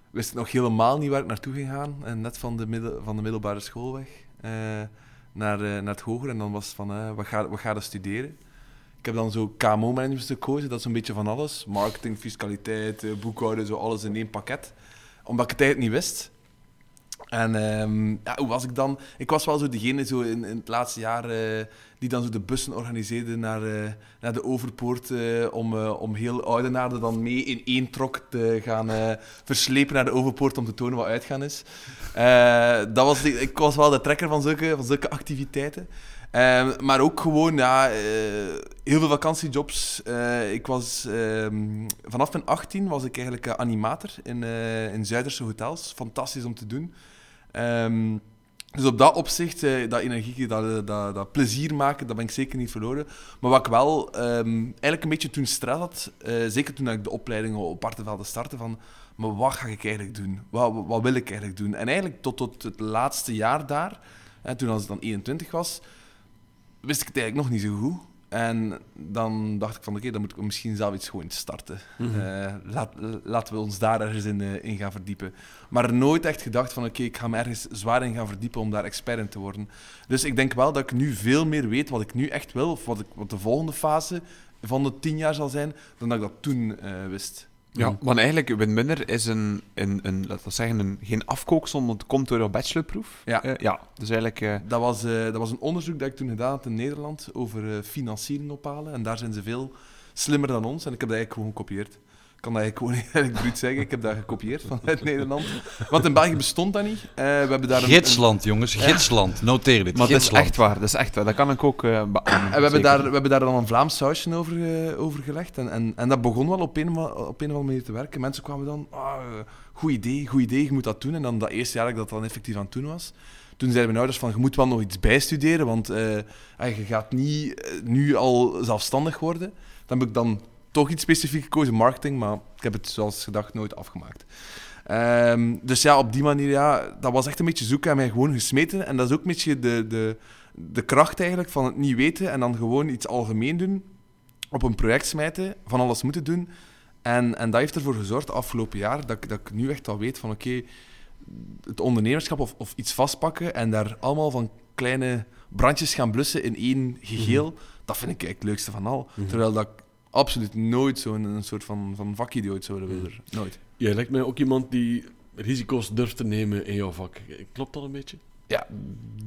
wist ik nog helemaal niet waar ik naartoe ging gaan. En net van de, middel, van de middelbare school weg naar, naar het hoger. En dan was het van, wat, ga, wat ga je studeren? Ik heb dan zo KMO-management gekozen. Dat is een beetje van alles. Marketing, fiscaliteit, boekhouden, zo alles in één pakket. Omdat ik het eigenlijk niet wist. En ehm, hoe was ik dan? Ik was wel zo degene zo in, in het laatste jaar eh, die dan zo de bussen organiseerde naar, eh, naar de Overpoort eh, om, om heel Oudenaarde dan mee in één trok te gaan verslepen naar de Overpoort om te tonen wat uitgaan is. Dat was ik was wel de trekker van zulke, van zulke activiteiten. Ehm, maar ook gewoon, ja, heel veel vakantiejobs. Ik was, ehm, vanaf mijn 18 was ik eigenlijk animator in, in Zuiderse hotels. Fantastisch om te doen. Ehm, Dus op dat opzicht, eh, dat energie, dat, eh, dat, dat plezier maken, dat ben ik zeker niet verloren. Maar wat ik wel ehm, eigenlijk een beetje toen stress had, eh, zeker toen ik de opleiding op Artevelde startte, van maar wat ga ik eigenlijk doen? Wat, wat, wil ik eigenlijk doen? En eigenlijk tot, tot het laatste jaar daar, hè, toen als ik dan 21 was, wist ik het eigenlijk nog niet zo goed. En dan dacht ik van oké, dan moet ik misschien zelf iets gewoon starten. Eh, laat, laten we ons daar ergens in, eh, in gaan verdiepen. Maar nooit echt gedacht van oké, ik ga me ergens zwaar in gaan verdiepen om daar expert in te worden. Dus ik denk wel dat ik nu veel meer weet wat ik nu echt wil, of wat, ik, wat de volgende fase van de tien jaar zal zijn, dan dat ik dat toen eh, wist. Ja, want eigenlijk, Windminder is een, een, een, laten we zeggen, een, geen afkooksel, want het komt door een bachelorproef. Ja. Eh, ja, dus eigenlijk... eh, Dat was, eh, dat was een onderzoek dat ik toen gedaan had in Nederland over financiering ophalen. En daar zijn ze veel slimmer dan ons. En ik heb dat eigenlijk gewoon gekopieerd. Ik kan dat eigenlijk gewoon (laughs) eigenlijk bruut zeggen. Ik heb dat gekopieerd vanuit Nederland. Want in België bestond dat niet. Eh, we hebben daar een- Gidsland, jongens. Gidsland. Noteer dit. maar dat is echt waar, dat is echt waar. Dat kan ik ook uh, (clears throat) we hebben, zeker. daar, we hebben daar dan een Vlaams sausje over, over gelegd. En, en, en dat begon wel op een, op een of andere manier te werken. Mensen kwamen dan, eh, goed idee, goed idee, je moet dat doen. En dan dat eerste jaar dat ik dat dan effectief aan het doen was. Toen zeiden mijn ouders van, je moet wel nog iets bijstuderen, want ah, je gaat niet nu al zelfstandig worden. Dan heb ik dan toch iets specifiek gekozen, marketing, maar ik heb het zoals gedacht nooit afgemaakt. Ehm, dus ja, op die manier, ja, dat was echt een beetje zoeken en mij gewoon gesmeten. En dat is ook een beetje de, de, de kracht eigenlijk van het niet weten en dan gewoon iets algemeen doen, op een project smijten, van alles moeten doen. En, en dat heeft ervoor gezorgd, afgelopen jaar, dat ik, dat ik nu echt al weet van oké, het ondernemerschap of, of iets vastpakken en daar allemaal van kleine brandjes gaan blussen in één geheel, dat vind ik eigenlijk het leukste van al. Terwijl dat ik absoluut nooit zo'n een soort van, van vakidioot zou willen. Nooit. Jij lijkt mij ook iemand die risico's durft te nemen in jouw vak. Klopt dat een beetje? Ja,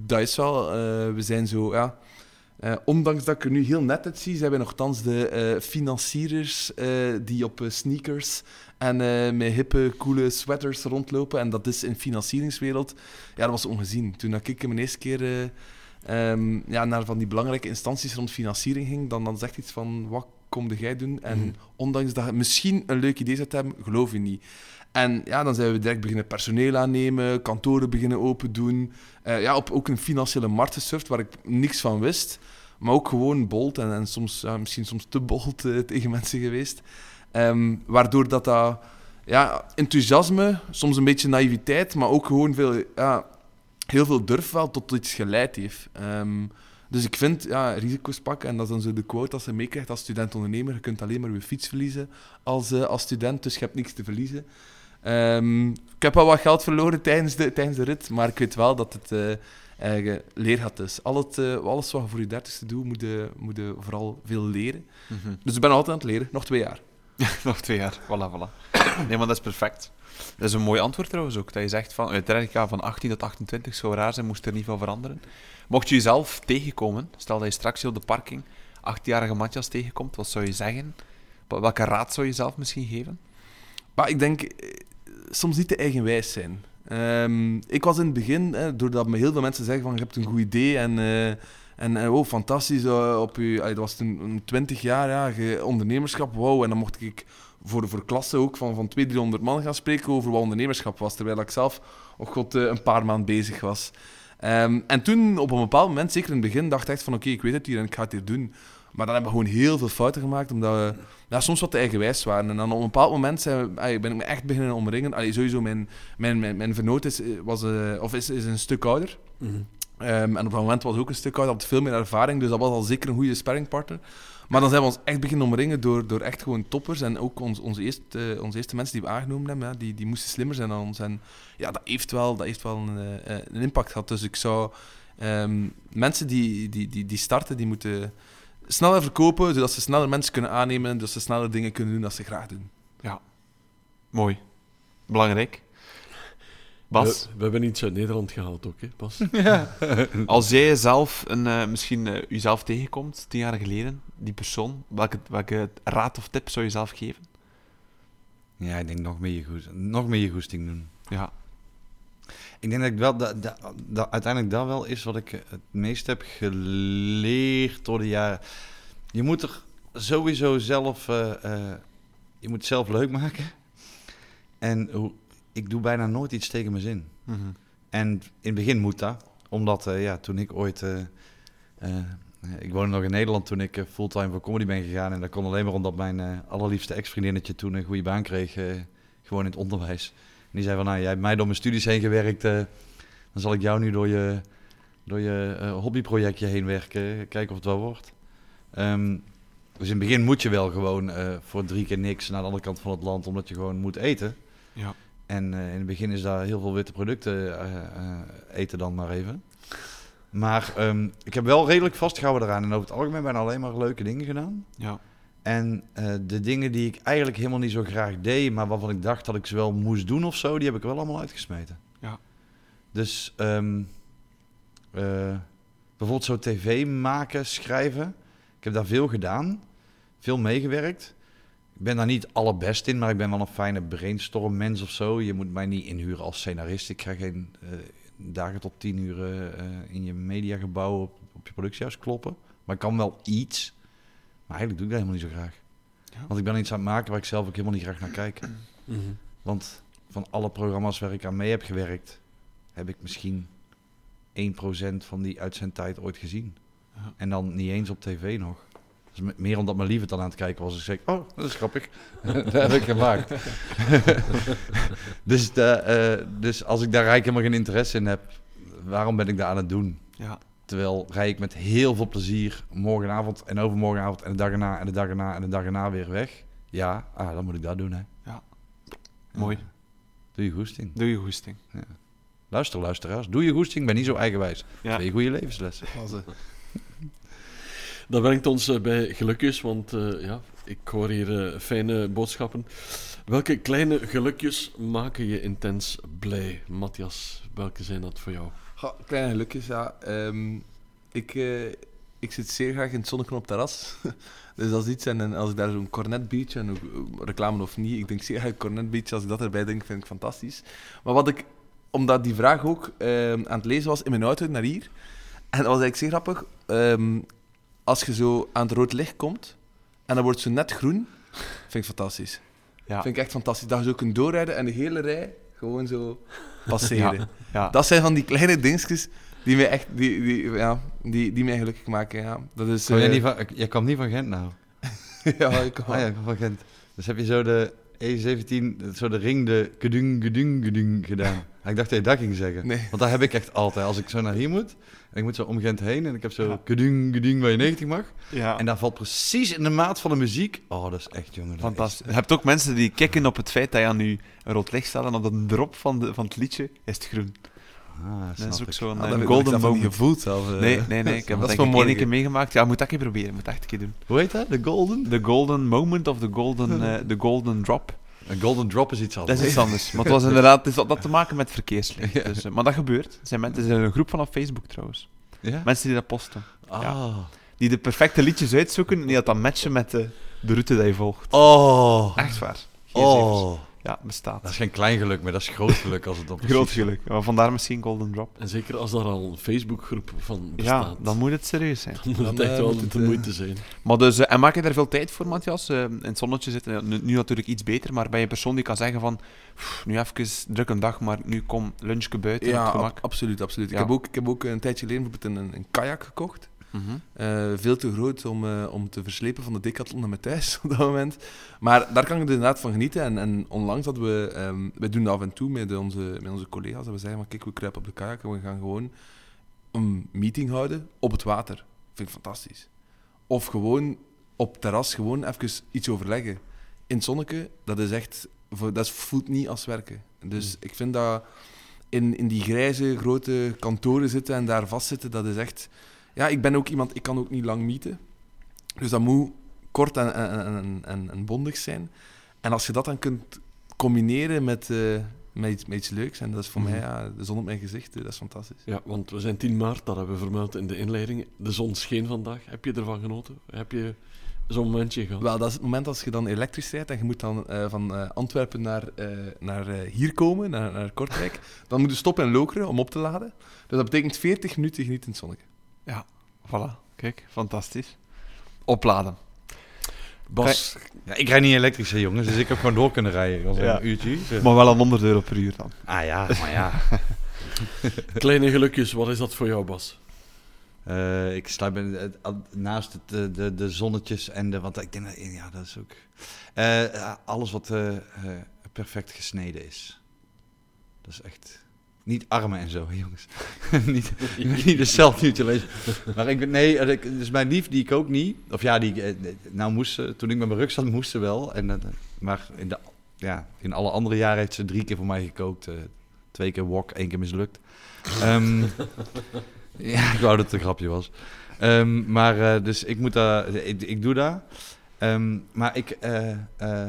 dat is wel. eh, we zijn zo, ja. eh, ondanks dat ik er nu heel net uit zie, zijn wij nogthans de eh, financiers die op sneakers en met hippe, coole sweaters rondlopen. En dat is in de financieringswereld, ja, dat was ongezien. Toen dat ik mijn eerste keer eh, ehm, ja, naar van die belangrijke instanties rond financiering ging, dan, dan zegt iets van, wat komde jij doen? En Mhm. ondanks dat je misschien een leuk idee zou hebben, geloof je niet. En ja, dan zijn we direct beginnen personeel aannemen, kantoren beginnen open doen. Eh, ja, op ook een financiële markt gesurfd waar ik niks van wist. Maar ook gewoon bold en, en soms, ja, misschien soms te bold eh, (laughs) tegen mensen geweest. Ehm, waardoor dat, dat ja, enthousiasme, soms een beetje naïviteit, maar ook gewoon veel, ja, heel veel durf wel tot iets geleid heeft. Ehm, dus ik vind ja, risico's pakken, en dat is dan zo de quote als je meekrijgt als student-ondernemer, je kunt alleen maar je fiets verliezen als, eh, als student, dus je hebt niks te verliezen. Ehm, ik heb wel wat geld verloren tijdens de, tijdens de rit, maar ik weet wel dat het eh eigen leergat is. Al het, eh, alles wat je voor je dertigste doet, moet je, moet je vooral veel leren. Mhm. Dus ik ben altijd aan het leren, nog twee jaar. (laughs) Nog twee jaar, voilà, voilà. Nee, maar dat is perfect. Dat is een mooi antwoord trouwens ook. Dat je zegt van, uiteindelijk ja, van 18 tot 28 zou raar zijn, moest er niet veel veranderen. Mocht je jezelf tegenkomen, stel dat je straks op de parking 18-jarige Matthias tegenkomt, wat zou je zeggen? Wel- Welke raad zou je zelf misschien geven? Maar ik denk, eh, soms niet te eigenwijs zijn. Ehm, ik was in het begin, hè, doordat me heel veel mensen zeggen van, je hebt een goed idee en, eh, en eh, wow, fantastisch, op je, dat was toen een 20 jaar, ja, ondernemerschap, wow. En dan mocht ik voor, voor klassen ook van, van 200, 300 man gaan spreken over wat ondernemerschap was, terwijl ik zelf, oh god, eh, een paar maanden bezig was. Ehm, en toen, op een bepaald moment, zeker in het begin, dacht ik echt van, oké, ik weet het hier en ik ga het hier doen. Maar dan hebben we gewoon heel veel fouten gemaakt, omdat we ja, soms wat te eigenwijs waren. En dan op een bepaald moment zijn we, allee, ben ik me echt beginnen omringen. Allee, sowieso, mijn, mijn, mijn, mijn vernoot is, was, eh, of is, is een stuk ouder. Ehm, en op dat moment was ook een stuk ouder, had veel meer ervaring, dus dat was al zeker een goede sparringpartner. Maar dan zijn we ons echt beginnen omringen door, door echt gewoon toppers. En ook ons, onze, eerste, onze eerste mensen die we aangenomen hebben, ja, die, die moesten slimmer zijn dan ons. En ja, dat heeft wel, dat heeft wel een, eh, een impact gehad. Dus ik zou ehm, mensen die, die, die, die starten, die moeten sneller verkopen, zodat ze sneller mensen kunnen aannemen, zodat ze sneller dingen kunnen doen dat ze graag doen. Mooi. Belangrijk. Bas, We, we hebben iets uit Nederland gehaald ook, hè, Bas? (laughs) als jij zelf een, eh, misschien eh, jezelf tegenkomt, tien jaar geleden, die persoon, welke, welke raad of tip zou je zelf geven? Ja, ik denk nog meer je, goest, nog meer je goesting doen. Ja. Ik denk dat ik wel, dat, dat, dat uiteindelijk dat wel is wat ik het meest heb geleerd door de jaren. Je moet er sowieso zelf, eh, eh, je moet het zelf leuk maken. En hoe, ik doe bijna nooit iets tegen mijn zin. Mhm. En in het begin moet dat. Omdat eh, ja, toen ik ooit... ik woonde nog in Nederland toen ik eh, fulltime voor comedy ben gegaan. En dat kon alleen maar omdat mijn eh, allerliefste ex-vriendinnetje toen een goede baan kreeg. eh, gewoon in het onderwijs. En die zei van, nou, jij hebt mij door mijn studies heen gewerkt. dan zal ik jou nu door je, door je hobbyprojectje heen werken. Kijken of het wel wordt. Ehm, dus in het begin moet je wel gewoon voor drie keer niks naar de andere kant van het land. Omdat je gewoon moet eten. Ja. En in het begin is daar heel veel witte producten eten dan maar even. Maar ehm, ik heb wel redelijk vastgehouden eraan. En over het algemeen bijna alleen maar leuke dingen gedaan. Ja. En eh, de dingen die ik eigenlijk helemaal niet zo graag deed, maar waarvan ik dacht dat ik ze wel moest doen of zo, die heb ik wel allemaal uitgesmeten. Ja. Dus ehm, eh, bijvoorbeeld zo tv maken, schrijven. Ik heb daar veel gedaan, veel meegewerkt. Ik ben daar niet allerbest in, maar ik ben wel een fijne brainstorm mens of zo. Je moet mij niet inhuren als scenarist. Ik ga geen eh, dagen tot tien uur eh, in je mediagebouw op, op je productiehuis kloppen. Maar ik kan wel iets. Maar eigenlijk doe ik dat helemaal niet zo graag. Ja. Want ik ben iets aan het maken waar ik zelf ook helemaal niet graag naar kijk. (clears throat) Mhm. Want van alle programma's waar ik aan mee heb gewerkt, heb ik misschien 1% van die uitzendtijd ooit gezien. Ja. En dan niet eens op tv nog. Dus me- meer omdat mijn lieve het dan aan het kijken was. Ik zeg, oh, dat is grappig. (laughs) (laughs) dat heb ik gemaakt. (laughs) dus, de, eh, dus als ik daar eigenlijk helemaal geen interesse in heb, waarom ben ik dat aan het doen? Ja. Terwijl rij ik met heel veel plezier morgenavond en overmorgenavond en de dag erna en de dag erna en de dag erna weer weg. Ja, ah, dan moet ik dat doen, hè. Ja. Mooi. Doe je goesting. Doe je goesting. Luister, luisteraars. Doe je goesting, ben niet zo eigenwijs. Ja. Twee goede levenslessen. Dat brengt ons eh, bij gelukjes, want eh, ja, ik hoor hier eh, fijne boodschappen. Welke kleine gelukjes maken je intens blij? Matthias, welke zijn dat voor jou? Kleine gelukjes, ja. Ehm, ik, ik zit zeer graag in het zonnetje op het terras. (laughs) dus dat is iets. En, als ik daar zo'n cornet beach, en reclame of niet, ik denk zeer graag cornet beach. Als ik dat erbij denk, vind ik fantastisch. Maar wat ik, omdat die vraag ook ehm, aan het lezen was in mijn auto naar hier. En dat was eigenlijk zeer grappig. Ehm, als je zo aan het rood licht komt, en dan wordt zo net groen, vind ik fantastisch. Ja. Vind ik echt fantastisch. Dat je zo kunt doorrijden en de hele rij gewoon zo passeren. Ja. Ja. Dat zijn van die kleine dingetjes die mij echt die, die, ja, die, die mij gelukkig maken. Ja. Dat is, Kom jij, eh, niet van, jij kwam niet van Gent nou? (laughs) ja, ik kan Ah ja, ik kwam van Gent. Dus heb je zo de E17, zo de ring, de gedung, gedung, gedung gedaan. (laughs) Ik dacht dat je dat ging zeggen. Nee. Want dat heb ik echt altijd. Als ik zo naar hier moet, en ik moet zo om Gent heen, en ik heb zo Ja. gedung, gedung waar je 90 mag. ja. En dat valt precies in de maat van de muziek. Oh, dat is echt, jongen. Fantastisch. Je hebt ook mensen die kikken op het feit dat je aan je een rood licht staat en op de drop van, de, van het liedje is het groen. Ah, Dat snap is ook ik. zo'n Ah, golden moment. gevoeld zelf. eh. Nee, nee, nee. Ik heb Dat dat één morgen. keer meegemaakt. Ja, moet dat een keer proberen. Moet dat echt een keer doen. Hoe heet dat? De golden? The golden moment of the golden, eh, the golden drop. Een golden drop is iets Dat anders. is iets anders. Maar het was inderdaad het is dat, dat te maken met verkeerslicht. (laughs) Dus, eh, maar dat gebeurt. Er zijn mensen, er zijn een groep van op Facebook trouwens. Ja? Mensen die dat posten. Ah. Die de perfecte liedjes uitzoeken en die dat dan matchen met de, de route die je volgt. Oh. Echt waar. Geen. Oh. Ja, bestaat. Dat is geen klein geluk, maar dat is groot geluk als het op (laughs) Groot geluk. Maar vandaar misschien Golden Drop. En zeker als daar al een Facebookgroep van Ja, bestaat. dan moet het serieus zijn. dan moet het echt eh, wel de eh, moeite zijn. Maar dus, eh, en maak je daar veel tijd voor, Matthias? Eh, in het zonnetje zitten, ja, nu, nu natuurlijk iets beter, maar ben je een persoon die kan zeggen van, "Pff, nu even druk een dag, maar nu kom lunchje buiten, op Ja, ab- absoluut. absoluut. Ja. Ik, heb ook, ik heb ook een tijdje geleden bijvoorbeeld een, een kajak gekocht. Eh, veel te groot om, eh, om te verslepen van de decathlon naar mijn thuis (laughs) op dat moment. Maar daar kan ik er inderdaad van genieten. En, en onlangs hadden we... ehm wij doen dat af en toe met onze, met onze collega's. En we zeggen, maar kijk, we kruipen op de kajak en we gaan gewoon een meeting houden op het water. Vind ik fantastisch. Of gewoon op terras gewoon even iets overleggen. In het zonneke, dat is echt... Dat voelt niet als werken. Dus ik vind dat in, in die grijze, grote kantoren zitten en daar vastzitten, dat is echt... Ja, ik ben ook iemand, ik kan ook niet lang mieten. Dus dat moet kort en, en, en, en, bondig zijn. En als je dat dan kunt combineren met, eh, met, iets, met iets leuks, en dat is voor Mhm. mij ja, de zon op mijn gezicht, eh, dat is fantastisch. Ja, want we zijn 10 maart, dat hebben we vermeld in de inleiding. De zon scheen vandaag. Heb je ervan genoten? Heb je zo'n momentje gehad? Wel, dat is het moment als je dan elektrisch rijdt en je moet dan eh, van Antwerpen naar, naar hier komen, naar, naar Kortrijk. Dan moet je stoppen en lokeren om op te laden. Dus dat betekent 40 minuten genieten in het zonnetje. Voilà, kijk, fantastisch. Opladen. Bas, Ja, ik rijd niet elektrisch, hè, jongens, dus ik heb gewoon door kunnen rijden. Ja. een uurtje. Maar wel aan 100 euro per uur dan. Ah ja, maar ja. (laughs) Kleine gelukjes, wat is dat voor jou, Bas? Eh, ik sta bij, het- al- naast het, eh, de, de zonnetjes en de... Want ik denk, dat- ja, dat is ook... eh, alles wat eh, eh, perfect gesneden is. Dat is echt... Niet armen en zo, (laughs) jongens. niet, niet de zelfmutilation. Maar ik nee, eh, dus mijn lief, die ik ook niet. Of ja, die, eh, nou moest ze, toen ik met mijn rug zat, moest ze wel. En, eh, maar in, de, ja, in alle andere jaren heeft ze drie keer voor mij gekookt. eh, twee keer wok, één keer mislukt. Ehm, (laughs) ja, ik wou dat het een grapje was. Ehm, maar eh, dus ik moet daar, ik, doe dat. Ehm, maar ik, eh, eh,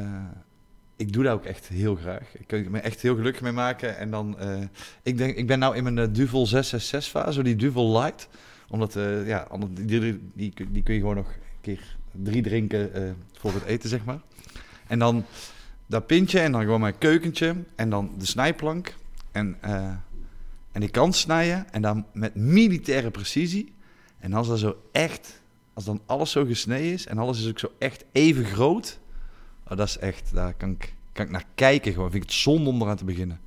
ik doe dat ook echt heel graag. Ik kan me echt heel gelukkig mee maken. En dan, eh, ik denk, ik ben nou in mijn eh, Duvel 666 fase, die Duvel Light. Omdat, eh, ja, die, die, die, kun je gewoon nog een keer drie drinken eh, voor het eten, zeg maar. En dan dat pintje en dan gewoon mijn keukentje. En dan de snijplank. En, en die kant snijden. En dan met militaire precisie. En als dat zo echt, als dan alles zo gesneden is en alles is ook zo echt even groot. Oh, dat is echt, daar kan ik, kan ik naar kijken gewoon. Vind ik het zonde om eraan te beginnen.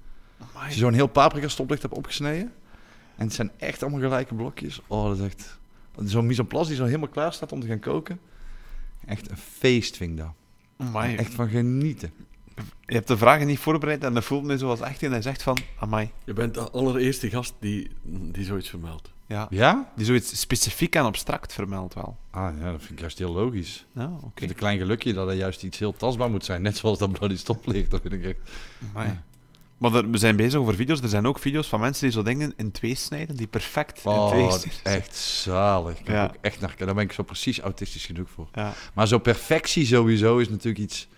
Als je zo'n heel paprika stoplicht hebt opgesneden. En het zijn echt allemaal gelijke blokjes. Oh, dat is echt... Zo'n mise en place die zo helemaal klaar staat om te gaan koken. Echt een feest vind ik dat. Amai. Echt van genieten. Je hebt de vragen niet voorbereid en dat voelt me zoals echt en hij zegt van, amai. Je bent de allereerste gast die, die zoiets vermeldt. Ja. Ja? Die zoiets specifiek en abstract vermeldt wel. Ah ja, dat vind ik juist heel logisch. Ja, oké. Ik vind een klein gelukje dat er juist iets heel tastbaar moet zijn. Net zoals dat bloody stoplicht. Dat vind ik echt... Amai. Maar er- we zijn bezig over video's. Er zijn ook video's van mensen die zo dingen in twee snijden, die perfect in Oh, twee dat is snijden. echt zalig. Ja. ook echt naar, daar ben ik zo precies autistisch genoeg voor. Ja. Maar zo perfectie sowieso is natuurlijk iets...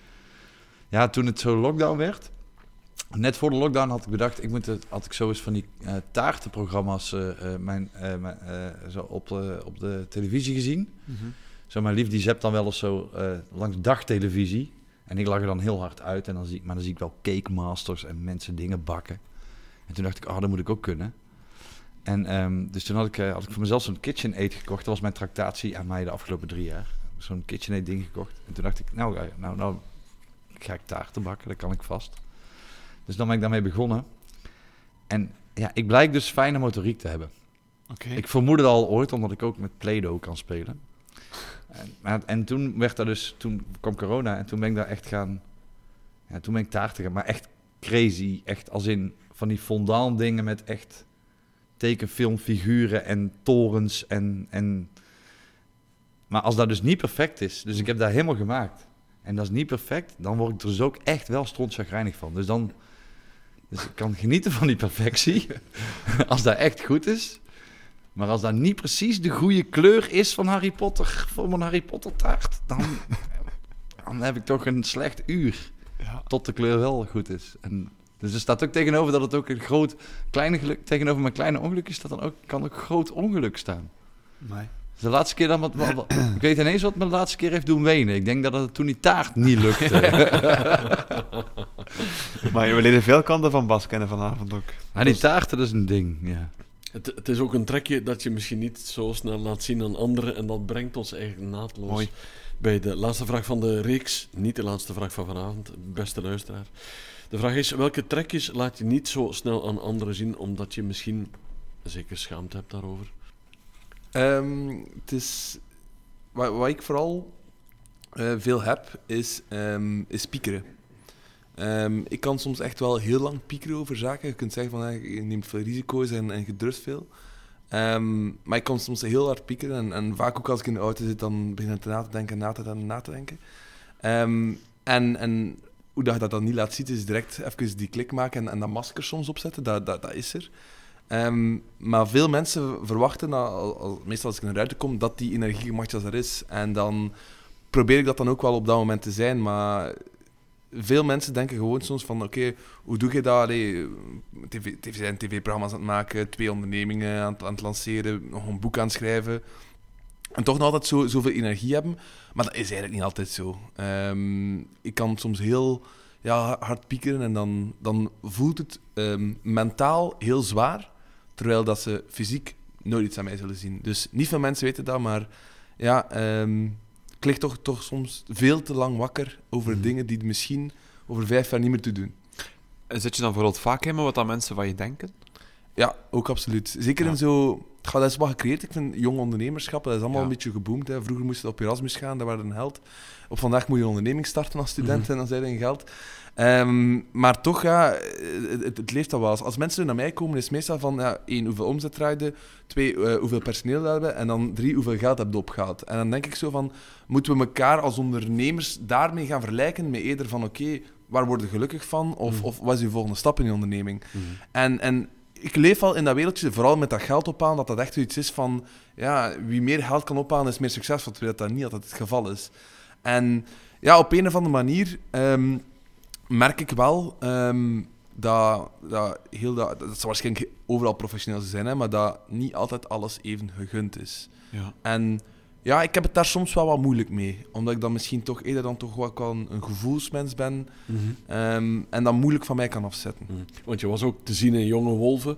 Ja, toen het zo lockdown werd... Net voor de lockdown had ik bedacht... Ik moet het, had ik zo eens van die eh, taartenprogramma's eh, eh, mijn, mijn, zo op, de- op de televisie gezien. Mhm. Zo, mijn lief die zept dan wel eens zo langs dagtelevisie. En ik lag er dan heel hard uit. En dan zie ik, maar dan zie ik wel cake masters en mensen dingen bakken. En toen dacht ik, oh, dat moet ik ook kunnen. En ehm, dus toen had ik, had ik voor mezelf zo'n KitchenAid gekocht. Dat was mijn tractatie aan mij de afgelopen drie jaar. Zo'n KitchenAid ding gekocht. En toen dacht ik, nou, nou, nou ga ik taarten bakken. Dat kan ik vast. Dus dan ben ik daarmee begonnen. En ja, ik blijk dus fijne motoriek te hebben. Oké. Ik vermoedde al ooit, omdat ik ook met Play-Doh kan spelen. En, en toen werd dat dus, toen kwam corona en toen ben ik daar echt gaan, ja, toen ben ik taarten gaan, maar echt crazy, echt als in van die fondant dingen met echt tekenfilmfiguren en torens en, en, maar als dat dus niet perfect is, dus ik heb dat helemaal gemaakt en dat is niet perfect, dan word ik er dus ook echt wel strontchagrijnig van. Dus dan, dus ik kan genieten van die perfectie, (laughs) als dat echt goed is. Maar als dat niet precies de goede kleur is van Harry Potter, voor mijn Harry Potter taart, dan, (laughs) dan heb ik toch een slecht uur. Ja. Tot de kleur wel goed is. En, dus er staat ook tegenover dat het ook een groot, kleine geluk, tegenover mijn kleine ongelukje staat dan ook, kan ook groot ongeluk staan. Amai. De laatste keer dan, wat, wat- wat- ik weet ineens wat me de laatste keer heeft doen wenen. Ik denk dat het toen die taart niet lukte. (laughs) Maar we leren veel kanten van Bas kennen vanavond ook. maar die taarten, dat is een ding, ja. Het, het is ook een trekje dat je misschien niet zo snel laat zien aan anderen. En dat brengt ons eigenlijk naadloos Mooi. bij de laatste vraag van de reeks. Niet de laatste vraag van vanavond, beste luisteraar. De vraag is, welke trekjes laat je niet zo snel aan anderen zien, omdat je misschien zeker schaamte hebt daarover? Ehm, het is... Wat, ik vooral eh, veel heb, is, ehm, is piekeren. Ehm, ik kan soms echt wel heel lang piekeren over zaken. Je kunt zeggen van, eh, je neemt veel risico's en, en je veel. Maar ik kan soms heel hard piekeren. En, en vaak ook als ik in de auto zit, dan begin ik na te denken, na te denken, na te denken. En, en hoe dat je dat dan niet laat zien, is direct even die klik maken en, en dat masker soms opzetten. Dat, dat, dat is er. Ehm, maar veel mensen verwachten, dat, al- al- meestal als ik naar kom, dat die energie als er is. En dan probeer ik dat dan ook wel op dat moment te zijn. Maar veel mensen denken gewoon soms van, oké, hoe doe je dat? Allee, TV, TV, zijn tv-programma's aan het maken, twee ondernemingen aan, het- aan het lanceren, nog een boek aan het schrijven. En toch nog altijd zo, zoveel energie hebben. Maar dat is eigenlijk niet altijd zo. Ehm, ik kan soms heel ja, hard piekeren en dan, dan voelt het ehm, mentaal heel zwaar, terwijl dat ze fysiek nooit iets aan mij zullen zien. Dus niet veel mensen weten dat, maar ja, ehm, ik lig toch, toch soms veel te lang wakker over Mhm. dingen die misschien over vijf jaar niet meer te doen. En zit je dan bijvoorbeeld vaak in wat dan mensen van je denken? Ja, ook absoluut. Zeker Ja. in zo... Goh, dat is wat gecreëerd. Ik vind jong ondernemerschap, dat is allemaal Ja. een beetje geboomd. Hè. Vroeger moest je op Erasmus gaan, dat waren een held. Op vandaag moet je een onderneming starten als student Mhm. en dan zijn je geld. Ehm, maar toch, ja, het, leeft al wel. eens. Als mensen naar mij komen, is het meestal van... Ja, één, hoeveel omzet draaide. Twee, eh, hoeveel personeel hebben. En dan drie, hoeveel geld heb je opgehaald. En dan denk ik zo van... Moeten we elkaar als ondernemers daarmee gaan vergelijken? Met eerder van, oké, waar word je gelukkig van? Of, Mhm. of wat is je volgende stap in je onderneming? En, en ik leef al in dat wereldje, vooral met dat geld ophalen, dat dat echt zoiets is van, ja, wie meer geld kan ophalen is meer succesvol, terwijl dat niet altijd het geval is. En ja, op een of andere manier ehm, merk ik wel ehm, dat, dat heel dat, dat zal waarschijnlijk overal professioneel zijn, hè, maar dat niet altijd alles even gegund is. Ja. En ja, ik heb het daar soms wel wat moeilijk mee, omdat ik dan misschien toch eerder dan toch wel een, een gevoelsmens ben Mhm. ehm, en dat moeilijk van mij kan afzetten. Mhm. Want je was ook te zien in Jonge Wolven.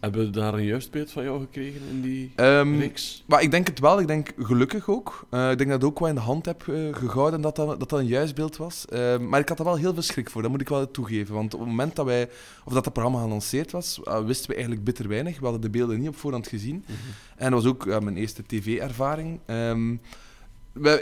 Hebben we daar een juist beeld van jou gekregen in die Ehm, reeks? Maar ik denk het wel. Ik denk gelukkig ook. Eh, ik denk dat ik ook wel in de hand heb eh, gehouden dat dat, dat dat een juist beeld was. Eh, maar ik had er wel heel veel schrik voor, dat moet ik wel toegeven. Want op het moment dat wij, of dat het programma gelanceerd was, eh, wisten we eigenlijk bitter weinig. We hadden de beelden niet op voorhand gezien. En dat was ook mijn eerste tv-ervaring. Ehm,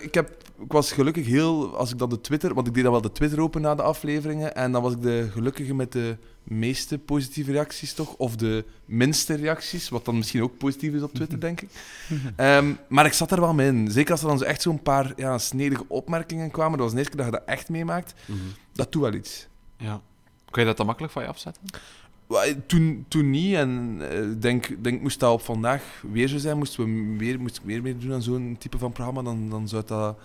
ik, heb, ik was gelukkig heel, als ik dan de Twitter, want ik deed dan wel de Twitter open na de afleveringen, en dan was ik de gelukkige met de meeste positieve reacties toch, of de minste reacties, wat dan misschien ook positief is op Twitter, denk ik. (laughs) Ehm, maar ik zat er wel mee in. Zeker als er dan zo echt zo'n paar ja, snedige opmerkingen kwamen, dat was de eerste keer dat je dat echt meemaakt, Mhm. dat doet wel iets. Ja. Kun je dat dan makkelijk van je afzetten? Toen, toen niet. En eh, ik denk, denk, moest dat op vandaag weer zo zijn, moesten we weer, moest ik weer mee doen aan zo'n type van programma, dan, dan, zou dat,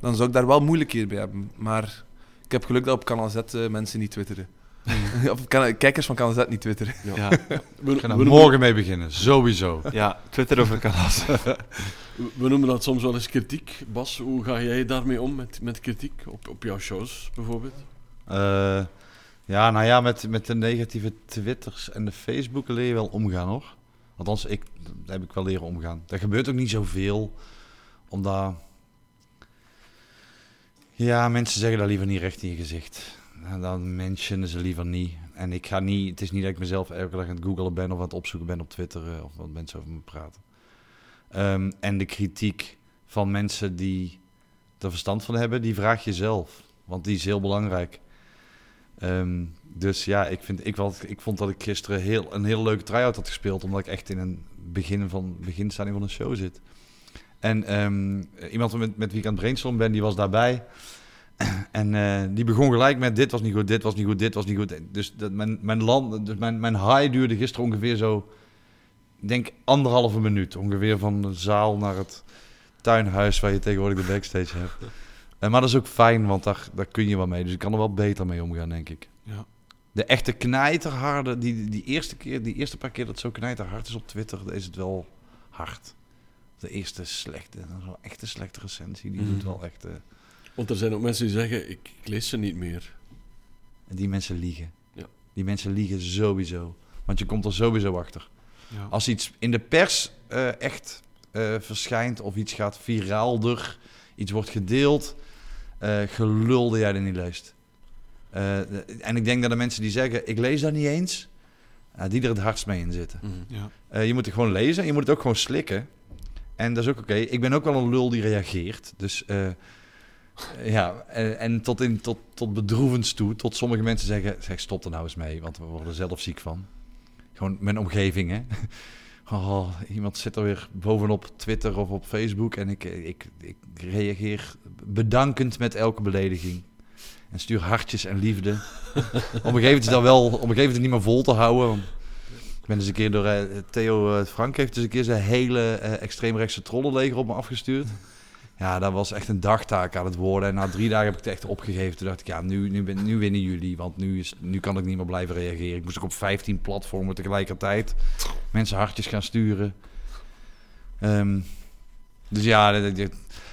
dan zou ik daar wel moeilijkheden bij hebben. Maar ik heb geluk dat op Kanaal Z eh, mensen niet twitteren. (laughs) of Kana- kijkers van Kanaal Z niet twitteren. Ja. Ja, We, Ik ga we er noemen, morgen mee beginnen, sowieso. ja Twitter over kalas. (laughs) we noemen dat soms wel eens kritiek. Bas, hoe ga jij daarmee om met, met kritiek op, op jouw shows bijvoorbeeld? Eh, ja, nou ja, met, met de negatieve Twitters en de Facebook leer je wel omgaan hoor. Althans, ik, heb ik wel leren omgaan. Er gebeurt ook niet zoveel, omdat... Ja, mensen zeggen dat liever niet recht in je gezicht. Dan mentionen ze liever niet. En ik ga niet, het is niet dat ik mezelf elke dag aan het googelen ben of aan het opzoeken ben op Twitter eh, of wat mensen over me praten. Ehm, en de kritiek van mensen die er verstand van hebben, die vraag je zelf. Want die is heel belangrijk. Ehm, dus ja, ik, vind, ik, ik vond dat ik gisteren heel, een hele leuke try-out had gespeeld. Omdat ik echt in een begin van, beginstadium van een show zit. En ehm, iemand met, met wie ik aan het brainstormen ben, die was daarbij. (clears throat) En eh, die begon gelijk met dit was niet goed, dit was niet goed, dit was niet goed. Dus dat, mijn, mijn, land, dus mijn, mijn high duurde gisteren ongeveer zo, denk anderhalve minuut. Ongeveer van de zaal naar het tuinhuis waar je tegenwoordig de backstage hebt. (laughs) Eh, maar dat is ook fijn, want daar, daar kun je wel mee. Dus ik kan er wel beter mee omgaan, denk ik. Ja. De echte knijterharde, die, die, eerste keer, die eerste paar keer dat het zo knijterhard is op Twitter, is het wel hard. De eerste slechte, zo'n echte slechte recensie, die Mhm. doet wel echt... eh, Want er zijn ook mensen die zeggen, ik, ik lees ze niet meer. en die mensen liegen. Ja. Die mensen liegen sowieso. Want je komt er sowieso achter. Ja. Als iets in de pers eh, echt verschijnt of iets gaat viraalder, iets wordt gedeeld, eh gelulde jij er niet leest. Eh, en ik denk dat de mensen die zeggen, ik lees dat niet eens, eh, die er het hardst mee in zitten. Mhm. Ja. Eh, je moet het gewoon lezen en je moet het ook gewoon slikken. En dat is ook oké. Ik ben ook wel een lul die reageert. Dus eh, ja, en, en tot, in, tot, tot bedroevends toe. Tot sommige mensen zeggen, zeg stop er nou eens mee, want we worden er zelf ziek van. Gewoon mijn omgeving, hè. Oh, iemand zit er weer bovenop Twitter of op Facebook en ik, ik, ik reageer bedankend met elke belediging. En stuur hartjes en liefde. (laughs) op een gegeven moment is dat wel, op een gegeven moment niet meer vol te houden. ik ben eens een keer door eh, Theo eh, Frank heeft dus een keer zijn hele eh, extreemrechtse trollenleger op me afgestuurd. Ja, dat was echt een dagtaak aan het worden. En na drie dagen heb ik het echt opgegeven. Toen dacht ik, ja, nu, nu, nu winnen jullie. Want nu, is, nu kan ik niet meer blijven reageren. Ik moest ook op 15 platformen tegelijkertijd mensen hartjes gaan sturen. Ehm, dus ja,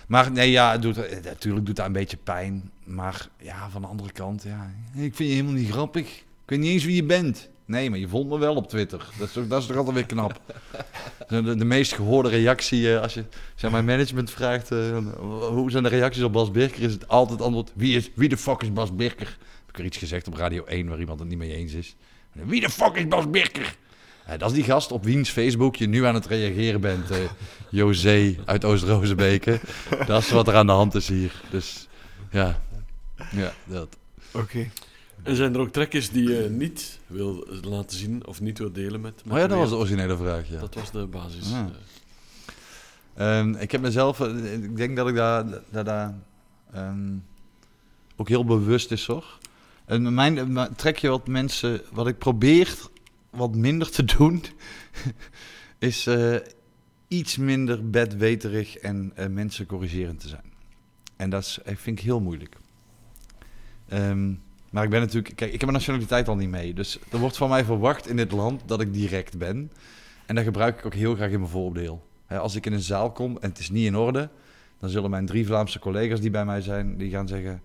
maar nee, ja, het doet, eh, natuurlijk doet dat een beetje pijn. Maar ja, van de andere kant, ja, ik vind je helemaal niet grappig. Ik weet niet eens wie je bent. Nee, maar je vond me wel op Twitter. Dat is toch, dat is toch altijd weer knap. De, de, meest gehoorde reactie, eh, als je zeg, mijn management vraagt... eh, hoe zijn de reacties op Bas Birker, is het altijd antwoord... Wie, is, wie de fuck is Bas Birker? Heb ik er iets gezegd op Radio 1 waar iemand het niet mee eens is. Wie de fuck is Bas Birker? Dat is die gast op wiens Facebook je nu aan het reageren bent. eh José uit Oost-Rozenbeke. dat is wat er aan de hand is hier. Dus ja, ja dat. Oké. En zijn er ook trekjes die je niet wil laten zien of niet wil delen met, met Maar Oh ja, dat was de originele vraag, ja. Dat was de basis. Ja. eh. Ehm, ik heb mezelf, eh, ik denk dat ik daar, daar, daar ehm, ook heel bewust is hoor. En mijn, mijn trekje wat mensen, wat ik probeer wat minder te doen, (laughs) is eh, iets minder bedweterig en eh, mensen corrigerend te zijn. En dat is, eh, vind ik heel moeilijk. Ehm, maar ik ben natuurlijk, kijk, ik heb mijn nationaliteit al niet mee. Dus er wordt van mij verwacht in dit land dat ik direct ben. En dat gebruik ik ook heel graag in mijn vooroordeel. Hè, als ik in een zaal kom en het is niet in orde, dan zullen mijn drie Vlaamse collega's die bij mij zijn, die gaan zeggen: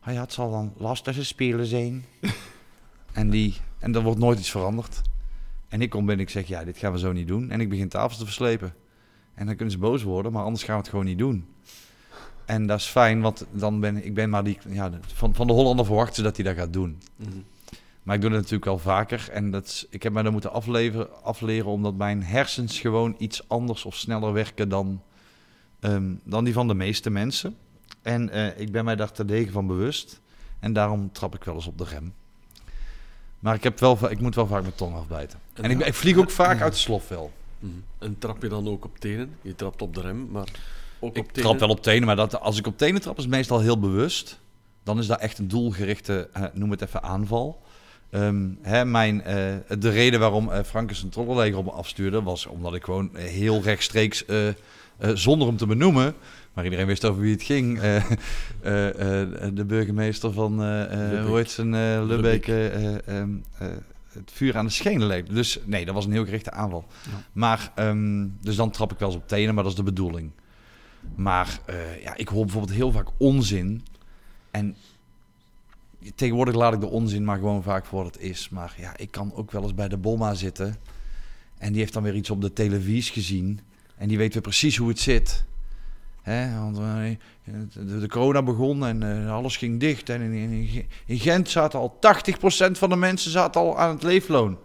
ah ja, het zal dan lastige spelen zijn. (laughs) en, die, en er wordt nooit iets veranderd. En ik kom binnen en ik zeg: ja, dit gaan we zo niet doen. En ik begin tafels te verslepen. En dan kunnen ze boos worden, maar anders gaan we het gewoon niet doen. En dat is fijn, want dan ben ik ben maar die, ja, van, van de Hollander verwachten ze dat hij dat gaat doen. Mhm. Maar ik doe het natuurlijk wel vaker. En dat is, ik heb mij dat moeten afleveren, afleren omdat mijn hersens gewoon iets anders of sneller werken dan, ehm, dan die van de meeste mensen. En eh, ik ben mij daar terdege van bewust. En daarom trap ik wel eens op de rem. Maar ik, heb wel, ik moet wel vaak mijn tong afbijten. En, En ik, ik vlieg ook vaak (clears throat) uit de slof wel. Mhm. En trap je dan ook op tenen? Je trapt op de rem, maar ook Ik op trap wel op tenen, maar dat, als ik op tenen trap is het meestal heel bewust. Dan is dat echt een doelgerichte, eh, noem het even, aanval. Ehm, hè, mijn, eh, de reden waarom eh Frank zijn trollenleger op me afstuurde... was omdat ik gewoon eh, heel rechtstreeks, eh, eh, zonder hem te benoemen... maar iedereen wist over wie het ging... eh, eh, eh, de burgemeester van, eh, eh, zijn, eh Lubbeek... Eh, eh, ehm, eh, het vuur aan de schenen legde. Dus nee, dat was een heel gerichte aanval. Ja. Maar, ehm, dus dan trap ik wel eens op tenen, maar dat is de bedoeling. Maar eh, ja, ik hoor bijvoorbeeld heel vaak onzin. En tegenwoordig laat ik de onzin maar gewoon vaak voor wat het is. Maar ja, ik kan ook wel eens bij de Bomma zitten. En die heeft dan weer iets op de televisie gezien. En die weet weer precies hoe het zit. Hè, want eh, de, corona begon en eh, alles ging dicht. En in, Gent zaten al 80% van de mensen zaten al aan het leefloon.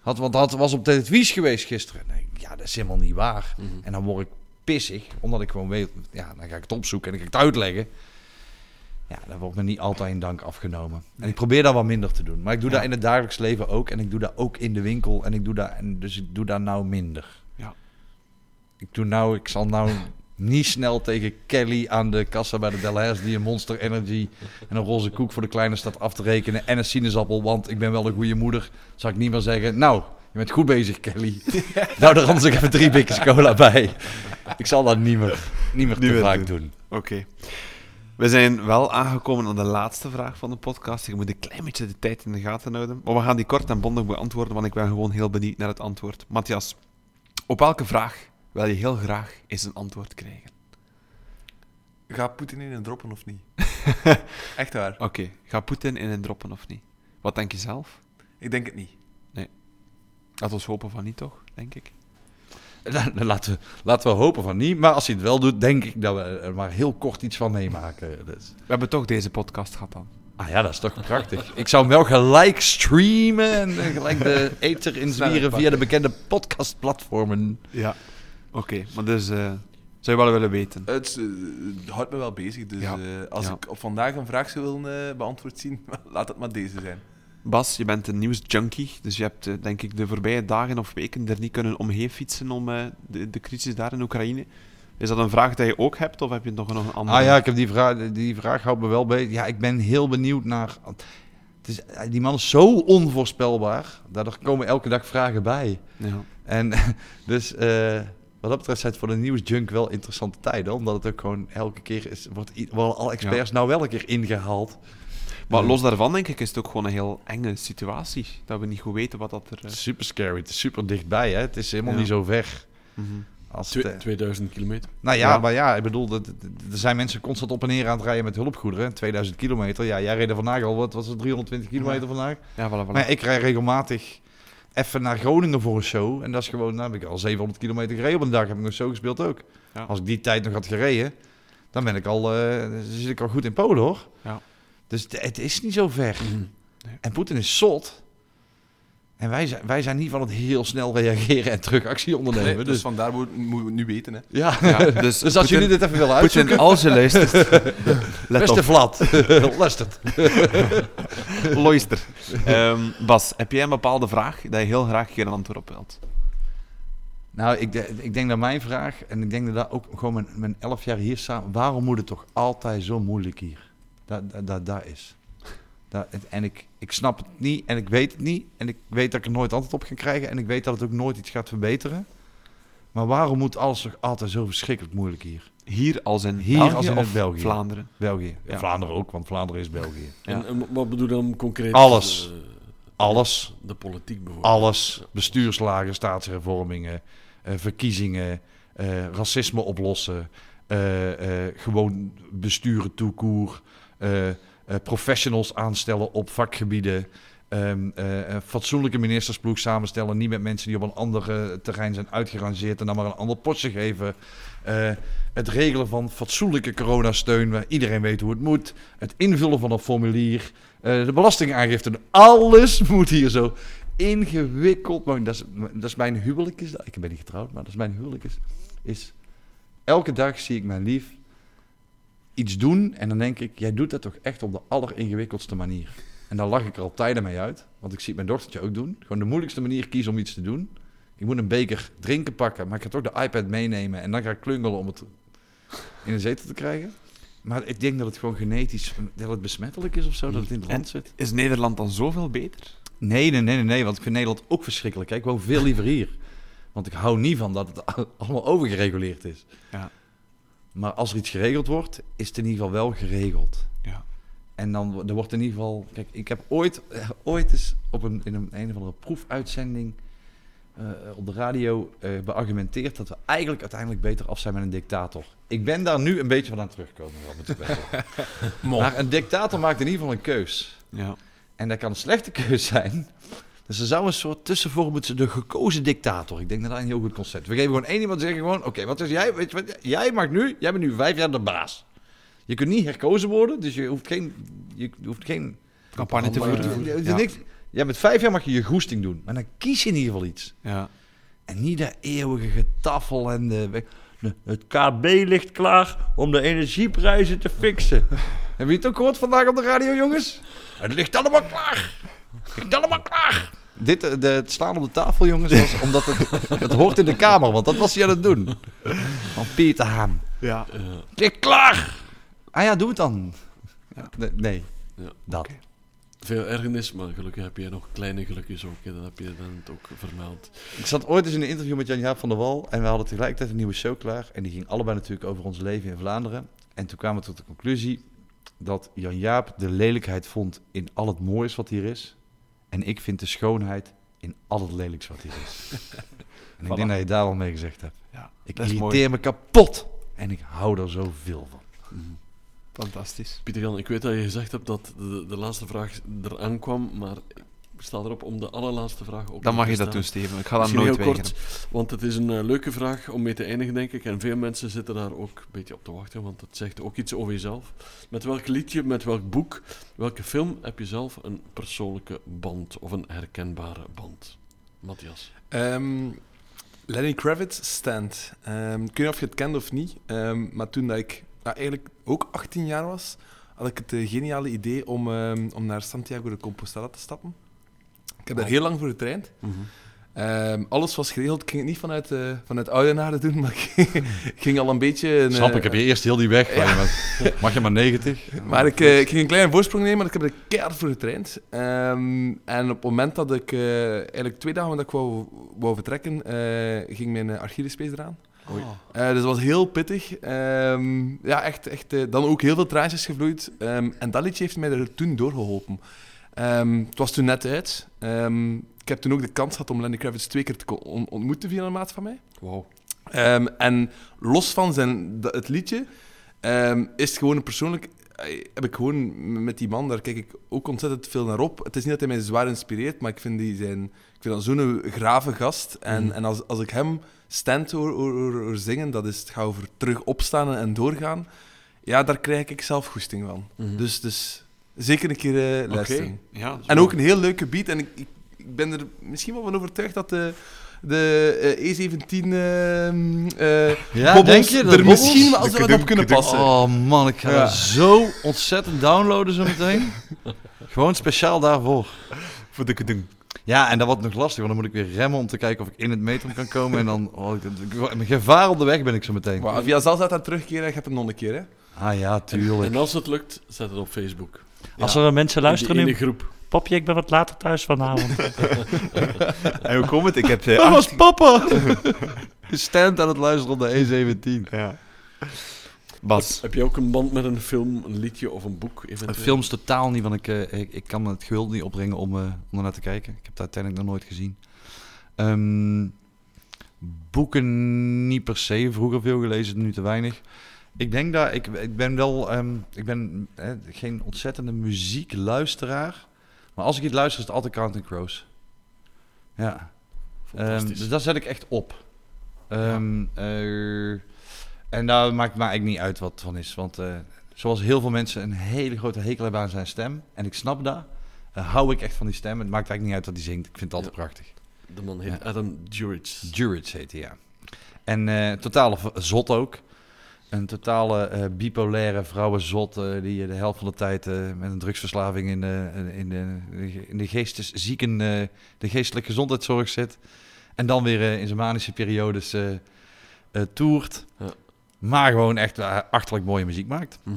Had, want dat was op televisie geweest gisteren. Nee, ja, dat is helemaal niet waar. Mhm. En dan word ik pissig, omdat ik gewoon weet, ja, dan ga ik het opzoeken en dan ga ik het uitleggen. Ja, dan wordt me niet altijd in dank afgenomen. En ik probeer dat wat minder te doen. Maar ik doe Ja. dat in het dagelijks leven ook. En ik doe dat ook in de winkel. En ik doe dat, en dus ik doe dat nou minder. Ja. Ik doe nou, ik zal nou niet snel tegen Kelly aan de kassa bij de Delhaize die een Monster Energy en een roze koek voor de kleine staat af te rekenen en een sinaasappel, want ik ben wel een goede moeder. Zal ik niet meer zeggen, nou, je bent goed bezig Kelly. nou, daar anders ik even drie bikjes cola bij. Ik zal dat niet meer, niet meer te vaak doen. doen. Oké. We zijn wel aangekomen aan de laatste vraag van de podcast. Je moet een klein beetje de tijd in de gaten houden. Maar we gaan die kort en bondig beantwoorden, want ik ben gewoon heel benieuwd naar het antwoord. Matthias, op welke vraag wil je heel graag eens een antwoord krijgen? Gaat Poetin in een droppen of niet? (laughs) Echt waar. Oké, gaat Poetin in een droppen of niet? Wat denk je zelf? Ik denk het niet. Laten we hopen van niet, toch? Denk ik. (laughs) Dan laten, we, laten we hopen van niet. Maar als hij het wel doet, denk ik dat we er maar heel kort iets van meemaken. Dus. We hebben toch deze podcast gehad dan. Ah ja, dat is toch prachtig. Ik zou hem wel gelijk streamen en eh, gelijk de (laughs) ether inzwieren via de bekende podcastplatformen. Ja. Oké, maar dus eh, zou je wel willen weten. Het eh, houdt me wel bezig. Dus Ja. eh, als Ja. ik op vandaag een vraag zou willen eh, beantwoord zien, (laughs) laat het maar deze zijn. Bas, je bent een nieuwsjunkie, dus je hebt eh, denk ik de voorbije dagen of weken er niet kunnen omheen fietsen om eh, de, de crisis daar in Oekraïne. Is dat een vraag die je ook hebt, of heb je nog nog een andere? Ah ja, ik heb die vraag, die vraag houdt me wel bezig. Ja, ik ben heel benieuwd naar... Het is, die man is zo onvoorspelbaar, dat er komen elke dag vragen bij. Ja. En (laughs) dus eh, wat dat betreft zijn het voor de nieuwsjunk wel interessante tijden. Omdat het ook gewoon elke keer is, wordt worden alle experts nou wel een keer ingehaald. Maar los daarvan denk ik is het ook gewoon een heel enge situatie. Dat we niet goed weten wat dat er... eh, Super scary, het is super dichtbij. Hè? Het is helemaal Ja. niet zo ver. mhm. Als Twee- het, eh, 2000 kilometer. nou ja, Ja. maar ja, ik bedoel, er zijn mensen constant op en neer aan het rijden met hulpgoederen. 2000 kilometer. Ja, jij reed er vandaag al, wat was het, 320 kilometer vandaag? Ja, voilà, voilà. Maar ja, ik rij regelmatig even naar Groningen voor een show. En dat is gewoon, nou heb ik al 700 kilometer gereden op een dag. Heb ik een show gespeeld ook. Ja. Als ik die tijd nog had gereden, dan ben ik al, eh, dan zit ik al goed in Polen hoor. Ja. Dus het, het is niet zo ver. Nee. En Poetin is zot. En wij zijn, wij zijn niet van het heel snel reageren en terug actie ondernemen. Nee, dus, dus vandaar moet- moeten we het nu weten. Hè. ja. Ja, (laughs) dus, dus als Poetin- jullie dit even willen Poetin, uitzoeken, als je luistert, (laughs) let beste Vlad, (laughs) luistert. luister. Ehm, Bas, heb jij een bepaalde vraag dat je heel graag een keer een antwoord op wilt? Nou, ik, de- ik denk dat mijn vraag, en ik denk dat dat ook gewoon mijn, mijn elf jaar hier samen, waarom moet het toch altijd zo moeilijk hier? Dat, dat, dat, dat is. Dat, en ik, ik snap het niet en ik weet het niet. En ik weet dat ik er nooit antwoord op ga krijgen. En ik weet dat het ook nooit iets gaat verbeteren. Maar waarom moet alles toch altijd zo verschrikkelijk moeilijk hier? Hier als in Hier België als in of het België. Vlaanderen? België. Ja. Vlaanderen ook, want Vlaanderen is België. Ja. En, en wat bedoel je dan concreet? Alles. eh, Alles. De politiek bijvoorbeeld. Alles. Bestuurslagen, staatshervormingen, eh, verkiezingen, eh, racisme oplossen, eh, eh, gewoon besturen toekoer, professionals aanstellen op vakgebieden, ehm, eh, fatsoenlijke ministersploeg samenstellen, niet met mensen die op een ander eh, terrein zijn uitgerangeerd en dan maar een ander potje geven. Eh, het regelen van fatsoenlijke coronasteun, waar iedereen weet hoe het moet. Het invullen van een formulier. eh, de belastingaangifte. Alles (laughs) moet hier zo ingewikkeld. Dat is, dat is mijn huwelijk. Is. Ik ben niet getrouwd, maar dat is mijn huwelijk. Is, is elke dag zie ik mijn lief iets doen. En dan denk ik, jij doet dat toch echt op de alleringewikkeldste manier. En dan lach ik er al tijden mee uit. Want ik zie het mijn dochtertje ook doen. Gewoon de moeilijkste manier kiezen om iets te doen. Ik moet een beker drinken pakken, maar ik ga toch de iPad meenemen. En dan ga ik klungelen om het in de zetel te krijgen. Maar ik denk dat het gewoon genetisch, dat het besmettelijk is of zo, dat het in het land zit. Is Nederland dan zoveel beter? Nee, nee, nee, nee, nee, want ik vind Nederland ook verschrikkelijk. hè. Ik woon veel liever hier. Want ik hou niet van dat het allemaal overgereguleerd is. Ja. Maar als er iets geregeld wordt, is het in ieder geval wel geregeld. Ja. En dan er wordt in ieder geval... Kijk, ik heb ooit, eh, ooit eens op een, in een, een of andere proefuitzending eh, op de radio eh, beargumenteerd dat we eigenlijk uiteindelijk beter af zijn met een dictator. Ik ben daar nu een beetje van aan het terugkomen. (laughs) maar een dictator maakt in ieder geval een keus. Ja. En dat kan een slechte (laughs) keus zijn. Dus er zou een soort tussenvorm moeten de gekozen dictator. Ik denk dat dat een heel goed concept. We geven gewoon één iemand zeggen gewoon, oké, wat is jij? Weet je wat? Jij mag nu, jij bent nu vijf jaar de baas. Je kunt niet herkozen worden, dus je hoeft geen, je hoeft geen. Campagne te voeren. je Ja. niks. Ja, met vijf jaar mag je je goesting doen, maar dan kies je in ieder geval iets. Ja. En niet dat eeuwige getafel en de, de- het KB ligt klaar om de energieprijzen te fixen. Hebben je het ook gehoord vandaag op de radio, jongens? Het ligt allemaal klaar. Het ligt allemaal klaar. Dit, eh, de, het slaan op de tafel, jongens, was omdat het, (laughs) het hoort in de kamer, want dat was hij aan het doen. Van Pieter Haan. Ja. Ligt klaar. Ah ja, doe het dan. Ja. Nee, nee, Ja. dat. Veel ergernis, maar gelukkig heb je nog kleine gelukjes ook. hè. Dat heb je dan ook vermeld. Ik zat ooit eens in een interview met Jan-Jaap van der Wal en we hadden tegelijkertijd een nieuwe show klaar. En die ging allebei natuurlijk over ons leven in Vlaanderen. En toen kwamen we tot de conclusie dat Jan-Jaap de lelijkheid vond in al het moois wat hier is. En ik vind de schoonheid in al het lelijks wat hier is. (laughs) en ik Voilà. denk dat je daar al mee gezegd hebt. ja. Ik mooi. irriteer me kapot. En ik hou er zoveel van. Fantastisch. Pieter Jan, ik weet dat je gezegd hebt dat de, de laatste vraag eraan kwam, maar ik sta erop om de allerlaatste vraag ook Dan nog mag te je dat doen. Steven. Ik ga dat nooit heel weigeren. kort, want het is een eh, leuke vraag om mee te eindigen, denk ik. En veel mensen zitten daar ook een beetje op te wachten, want het zegt ook iets over jezelf. Met welk liedje, met welk boek, welke film heb je zelf een persoonlijke band of een herkenbare band? Matthias. Ehm, Lenny Kravitz, Stand. Ehm, ik weet niet of je het kent of niet, ehm, maar toen dat ik nou, eigenlijk ook 18 jaar was, had ik het eh, geniale idee om, ehm, om naar Santiago de Compostela te stappen. Ik heb daar heel lang voor getraind. Ehm, alles was geregeld. Ik ging het niet vanuit, eh vanuit Oudenaarde doen, maar ik (laughs) ging, al een beetje... Een, Snap eh, ik, heb je eerst heel die weg. van je, maar Mag je maar 90? Maar ik, eh, ik ging een kleine voorsprong nemen, maar ik heb er keihard voor getraind. Ehm, en op het moment dat ik, eh, eigenlijk twee dagen dat ik wou, wou vertrekken, eh, ging mijn uh, Achillespees eraan. Oei. Eh, dus dat was heel pittig. Ehm, ja, echt, echt eh, dan ook heel veel traantjes gevloeid. Ehm, en dat liedje heeft mij er toen doorgeholpen. Ehm, het was toen net uit. Ehm, ik heb toen ook de kans gehad om Lenny Kravitz twee keer te ontmoeten via een maat van mij. Wauw. Ehm, en los van zijn, het liedje, is het gewoon een persoonlijk... eh, Heb ik gewoon met die man, daar kijk ik ook ontzettend veel naar op. Het is niet dat hij mij zwaar inspireert, maar ik vind, die zijn, ik vind dat zo'n grave gast. En, Mhm. en als, als ik hem stand hoor, hoor, hoor- hoor zingen, dat is het gaat over terug opstaan en doorgaan. Ja, daar krijg ik zelf goesting van. Mhm. Dus, dus zeker een keer eh Oké. luisteren. Ja, En ook een heel leuke beat. En ik, ik, ik ben er misschien wel van overtuigd dat de, de eh, E17 ehm, eh, Ja, bobbels denk je? Er bobbels? misschien wel zo wat op kunnen passen. Oh man, ik ga Ja. zo ontzettend downloaden zo meteen. (laughs) Gewoon speciaal daarvoor. Voor de kedung. Ja, en dat wordt nog lastig, want dan moet ik weer remmen om te kijken of ik in het metrum kan komen. En dan, oh, ik, ik- gevaar op de weg ben ik zo meteen. Maar via Zal dat terugkeren, je hebt hem nog een keer. Hè? Ah ja, tuurlijk. En als het lukt, zet het op Facebook. Als er mensen luisteren in de groep. Popje, ik ben wat later thuis vanavond. (laughs) En hoe komt het? Ik heb... eh, (laughs) Dat was 18 papa! (laughs) Stand aan het luisteren op de E17. Ja. Bas. Heb je ook een band met een film, een liedje of een boek? Een Eventueel? films totaal niet, want ik, eh, ik, ik kan het geweld niet opbrengen om, eh om er naar te kijken. Ik heb het uiteindelijk nog nooit gezien. Ehm, boeken niet per se, vroeger veel gelezen, nu te weinig. Ik denk dat, ik, ik ben wel, ehm, ik ben eh, geen ontzettende muziekluisteraar. Maar als ik iets luister is het altijd Counting Crows. Ja. Fantastisch. dus dat zet ik echt op. Ehm, eh, en daar maakt me eigenlijk niet uit wat het van is. Want eh, zoals heel veel mensen een hele grote hekel hebben aan zijn stem. En ik snap dat. eh, hou ik echt van die stem. Het maakt eigenlijk niet uit wat hij zingt. Ik vind het altijd prachtig. De man heet Ja. Adam Duritz. Jurits heet hij, ja. En v- zot ook. Een totale eh, bipolaire vrouwenzot eh, die de helft van de tijd eh, met een drugsverslaving in de, in de, in de geesteszieken, eh, de geestelijke gezondheidszorg zit. En dan weer eh, in zijn manische periodes eh eh, toert. Ja. Maar gewoon echt eh, achterlijk mooie muziek maakt. Mhm.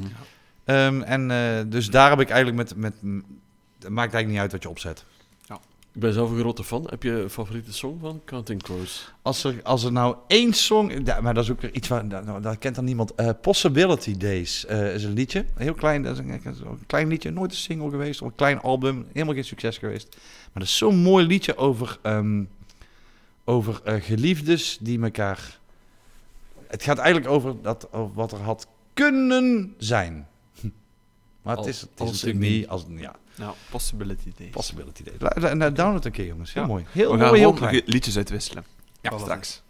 Ehm, en eh, dus daar heb ik eigenlijk met, met... Het maakt eigenlijk niet uit wat je opzet. Ik ben zelf een grote fan. Heb je een favoriete song van Counting Crows? Als er, als er nou één song... Ja, maar dat is ook iets waar... Nou, dat kent dan niemand. Eh, Possibility Days eh, is een liedje. Heel klein, dat is een, een klein liedje. Nooit een single geweest. Of een klein album. Helemaal geen succes geweest. Maar dat is zo'n mooi liedje over... ehm, over eh, geliefdes die elkaar... Het gaat eigenlijk over, dat, over wat er had kunnen zijn. Maar het is, het is als natuurlijk niet... Als, ja, Nou, Possibility Days. Possibility Days. La- la- la- Download een keer, jongens. Heel Ja. mooi. Heel We mooi, gaan heel liedjes uitwisselen. Ja. straks.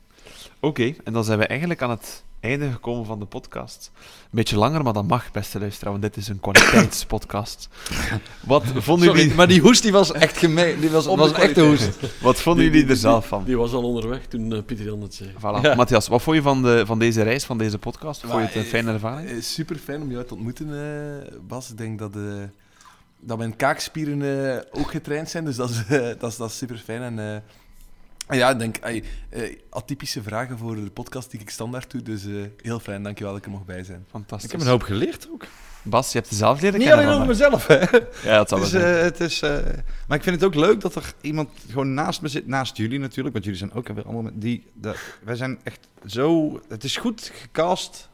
Oké, en dan zijn we eigenlijk aan het einde gekomen van de podcast. Een beetje langer, maar dat mag, beste luisteraar, want dit is een kwaliteitspodcast. (coughs) Wat vonden Sorry, jullie, maar die hoest die was echt gemeen. Die was, Op was de een echte hoest. wat vonden Die- jullie er zelf van? Die was al onderweg toen eh, Pieter Jan het zei. Voilà. Ja. Matthias, wat vond je van, de, van deze reis, van deze podcast? Vond je het een fijne eh, ervaring? eh, super fijn om jou te ontmoeten, eh, Bas. Ik denk dat, eh, dat mijn kaakspieren eh, ook getraind zijn, dus dat is, dat is, dat is super fijn. En, eh, en ja, ik denk, ey, eh, atypische vragen voor de podcast die ik standaard doe, dus eh, heel fijn. Dankjewel dat ik er mocht bij zijn. Fantastisch. Ik heb een hoop geleerd ook. Bas, je hebt het zelf leren Niet kennen alleen over mezelf, hè. (laughs) Ja, dat zal Het wel is, zijn. eh, het is, eh, maar ik vind het ook leuk dat er iemand gewoon naast me zit. Naast jullie natuurlijk, want jullie zijn ook weer allemaal... met- Die, dat, wij zijn echt zo... Het is goed gecast.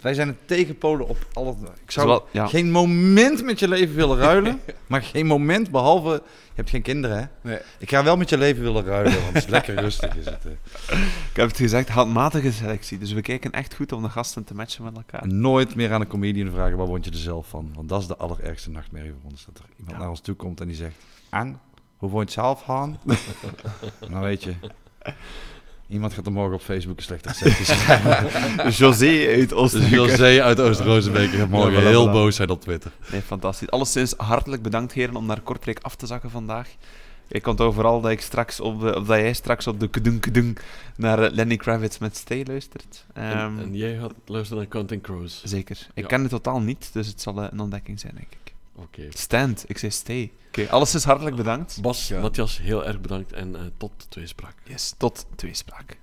Wij zijn het tegenpolen op alle... Ik zou Zowel- ja. geen moment met je leven willen (laughs) ruilen. maar geen moment, behalve... Je hebt geen kinderen, hè? Nee. Ik ga wel met je leven willen ruilen, want het is lekker rustig. Is het. Ik heb het gezegd, handmatige selectie. Dus we kijken echt goed om de gasten te matchen met elkaar. En nooit meer aan een comedian vragen, wat vond je er zelf van? Want dat is de allerergste nachtmerrie voor ons. Dat er iemand Ja. naar ons toe komt en die zegt... En, hoe vond je het zelf gaan? nou (laughs) weet je... Iemand gaat er morgen op Facebook een slechte recensie (laughs) schrijven. José uit Oostenrijk. José uit Oost-Rozenbeek gaat morgen Ja, voilà, heel voilà. boos zijn op Twitter. Nee, fantastisch. Alleszins hartelijk bedankt, heren, om naar Kortrijk af te zakken vandaag. Ik onthoud vooral dat, ik straks op de, of dat jij straks op de kedung naar Lenny Kravitz met Stay luistert. En, Ehm, en jij gaat luisteren naar Counting Crows. Zeker. Ik Ja. ken het totaal niet, dus het zal eh, een ontdekking zijn, denk ik. Oké. Stand, ik zei stay. Oké, alleszins hartelijk bedankt. Bas, Ja. Matthias, heel erg bedankt en eh, tot tweespraak. Yes, tot tweespraak.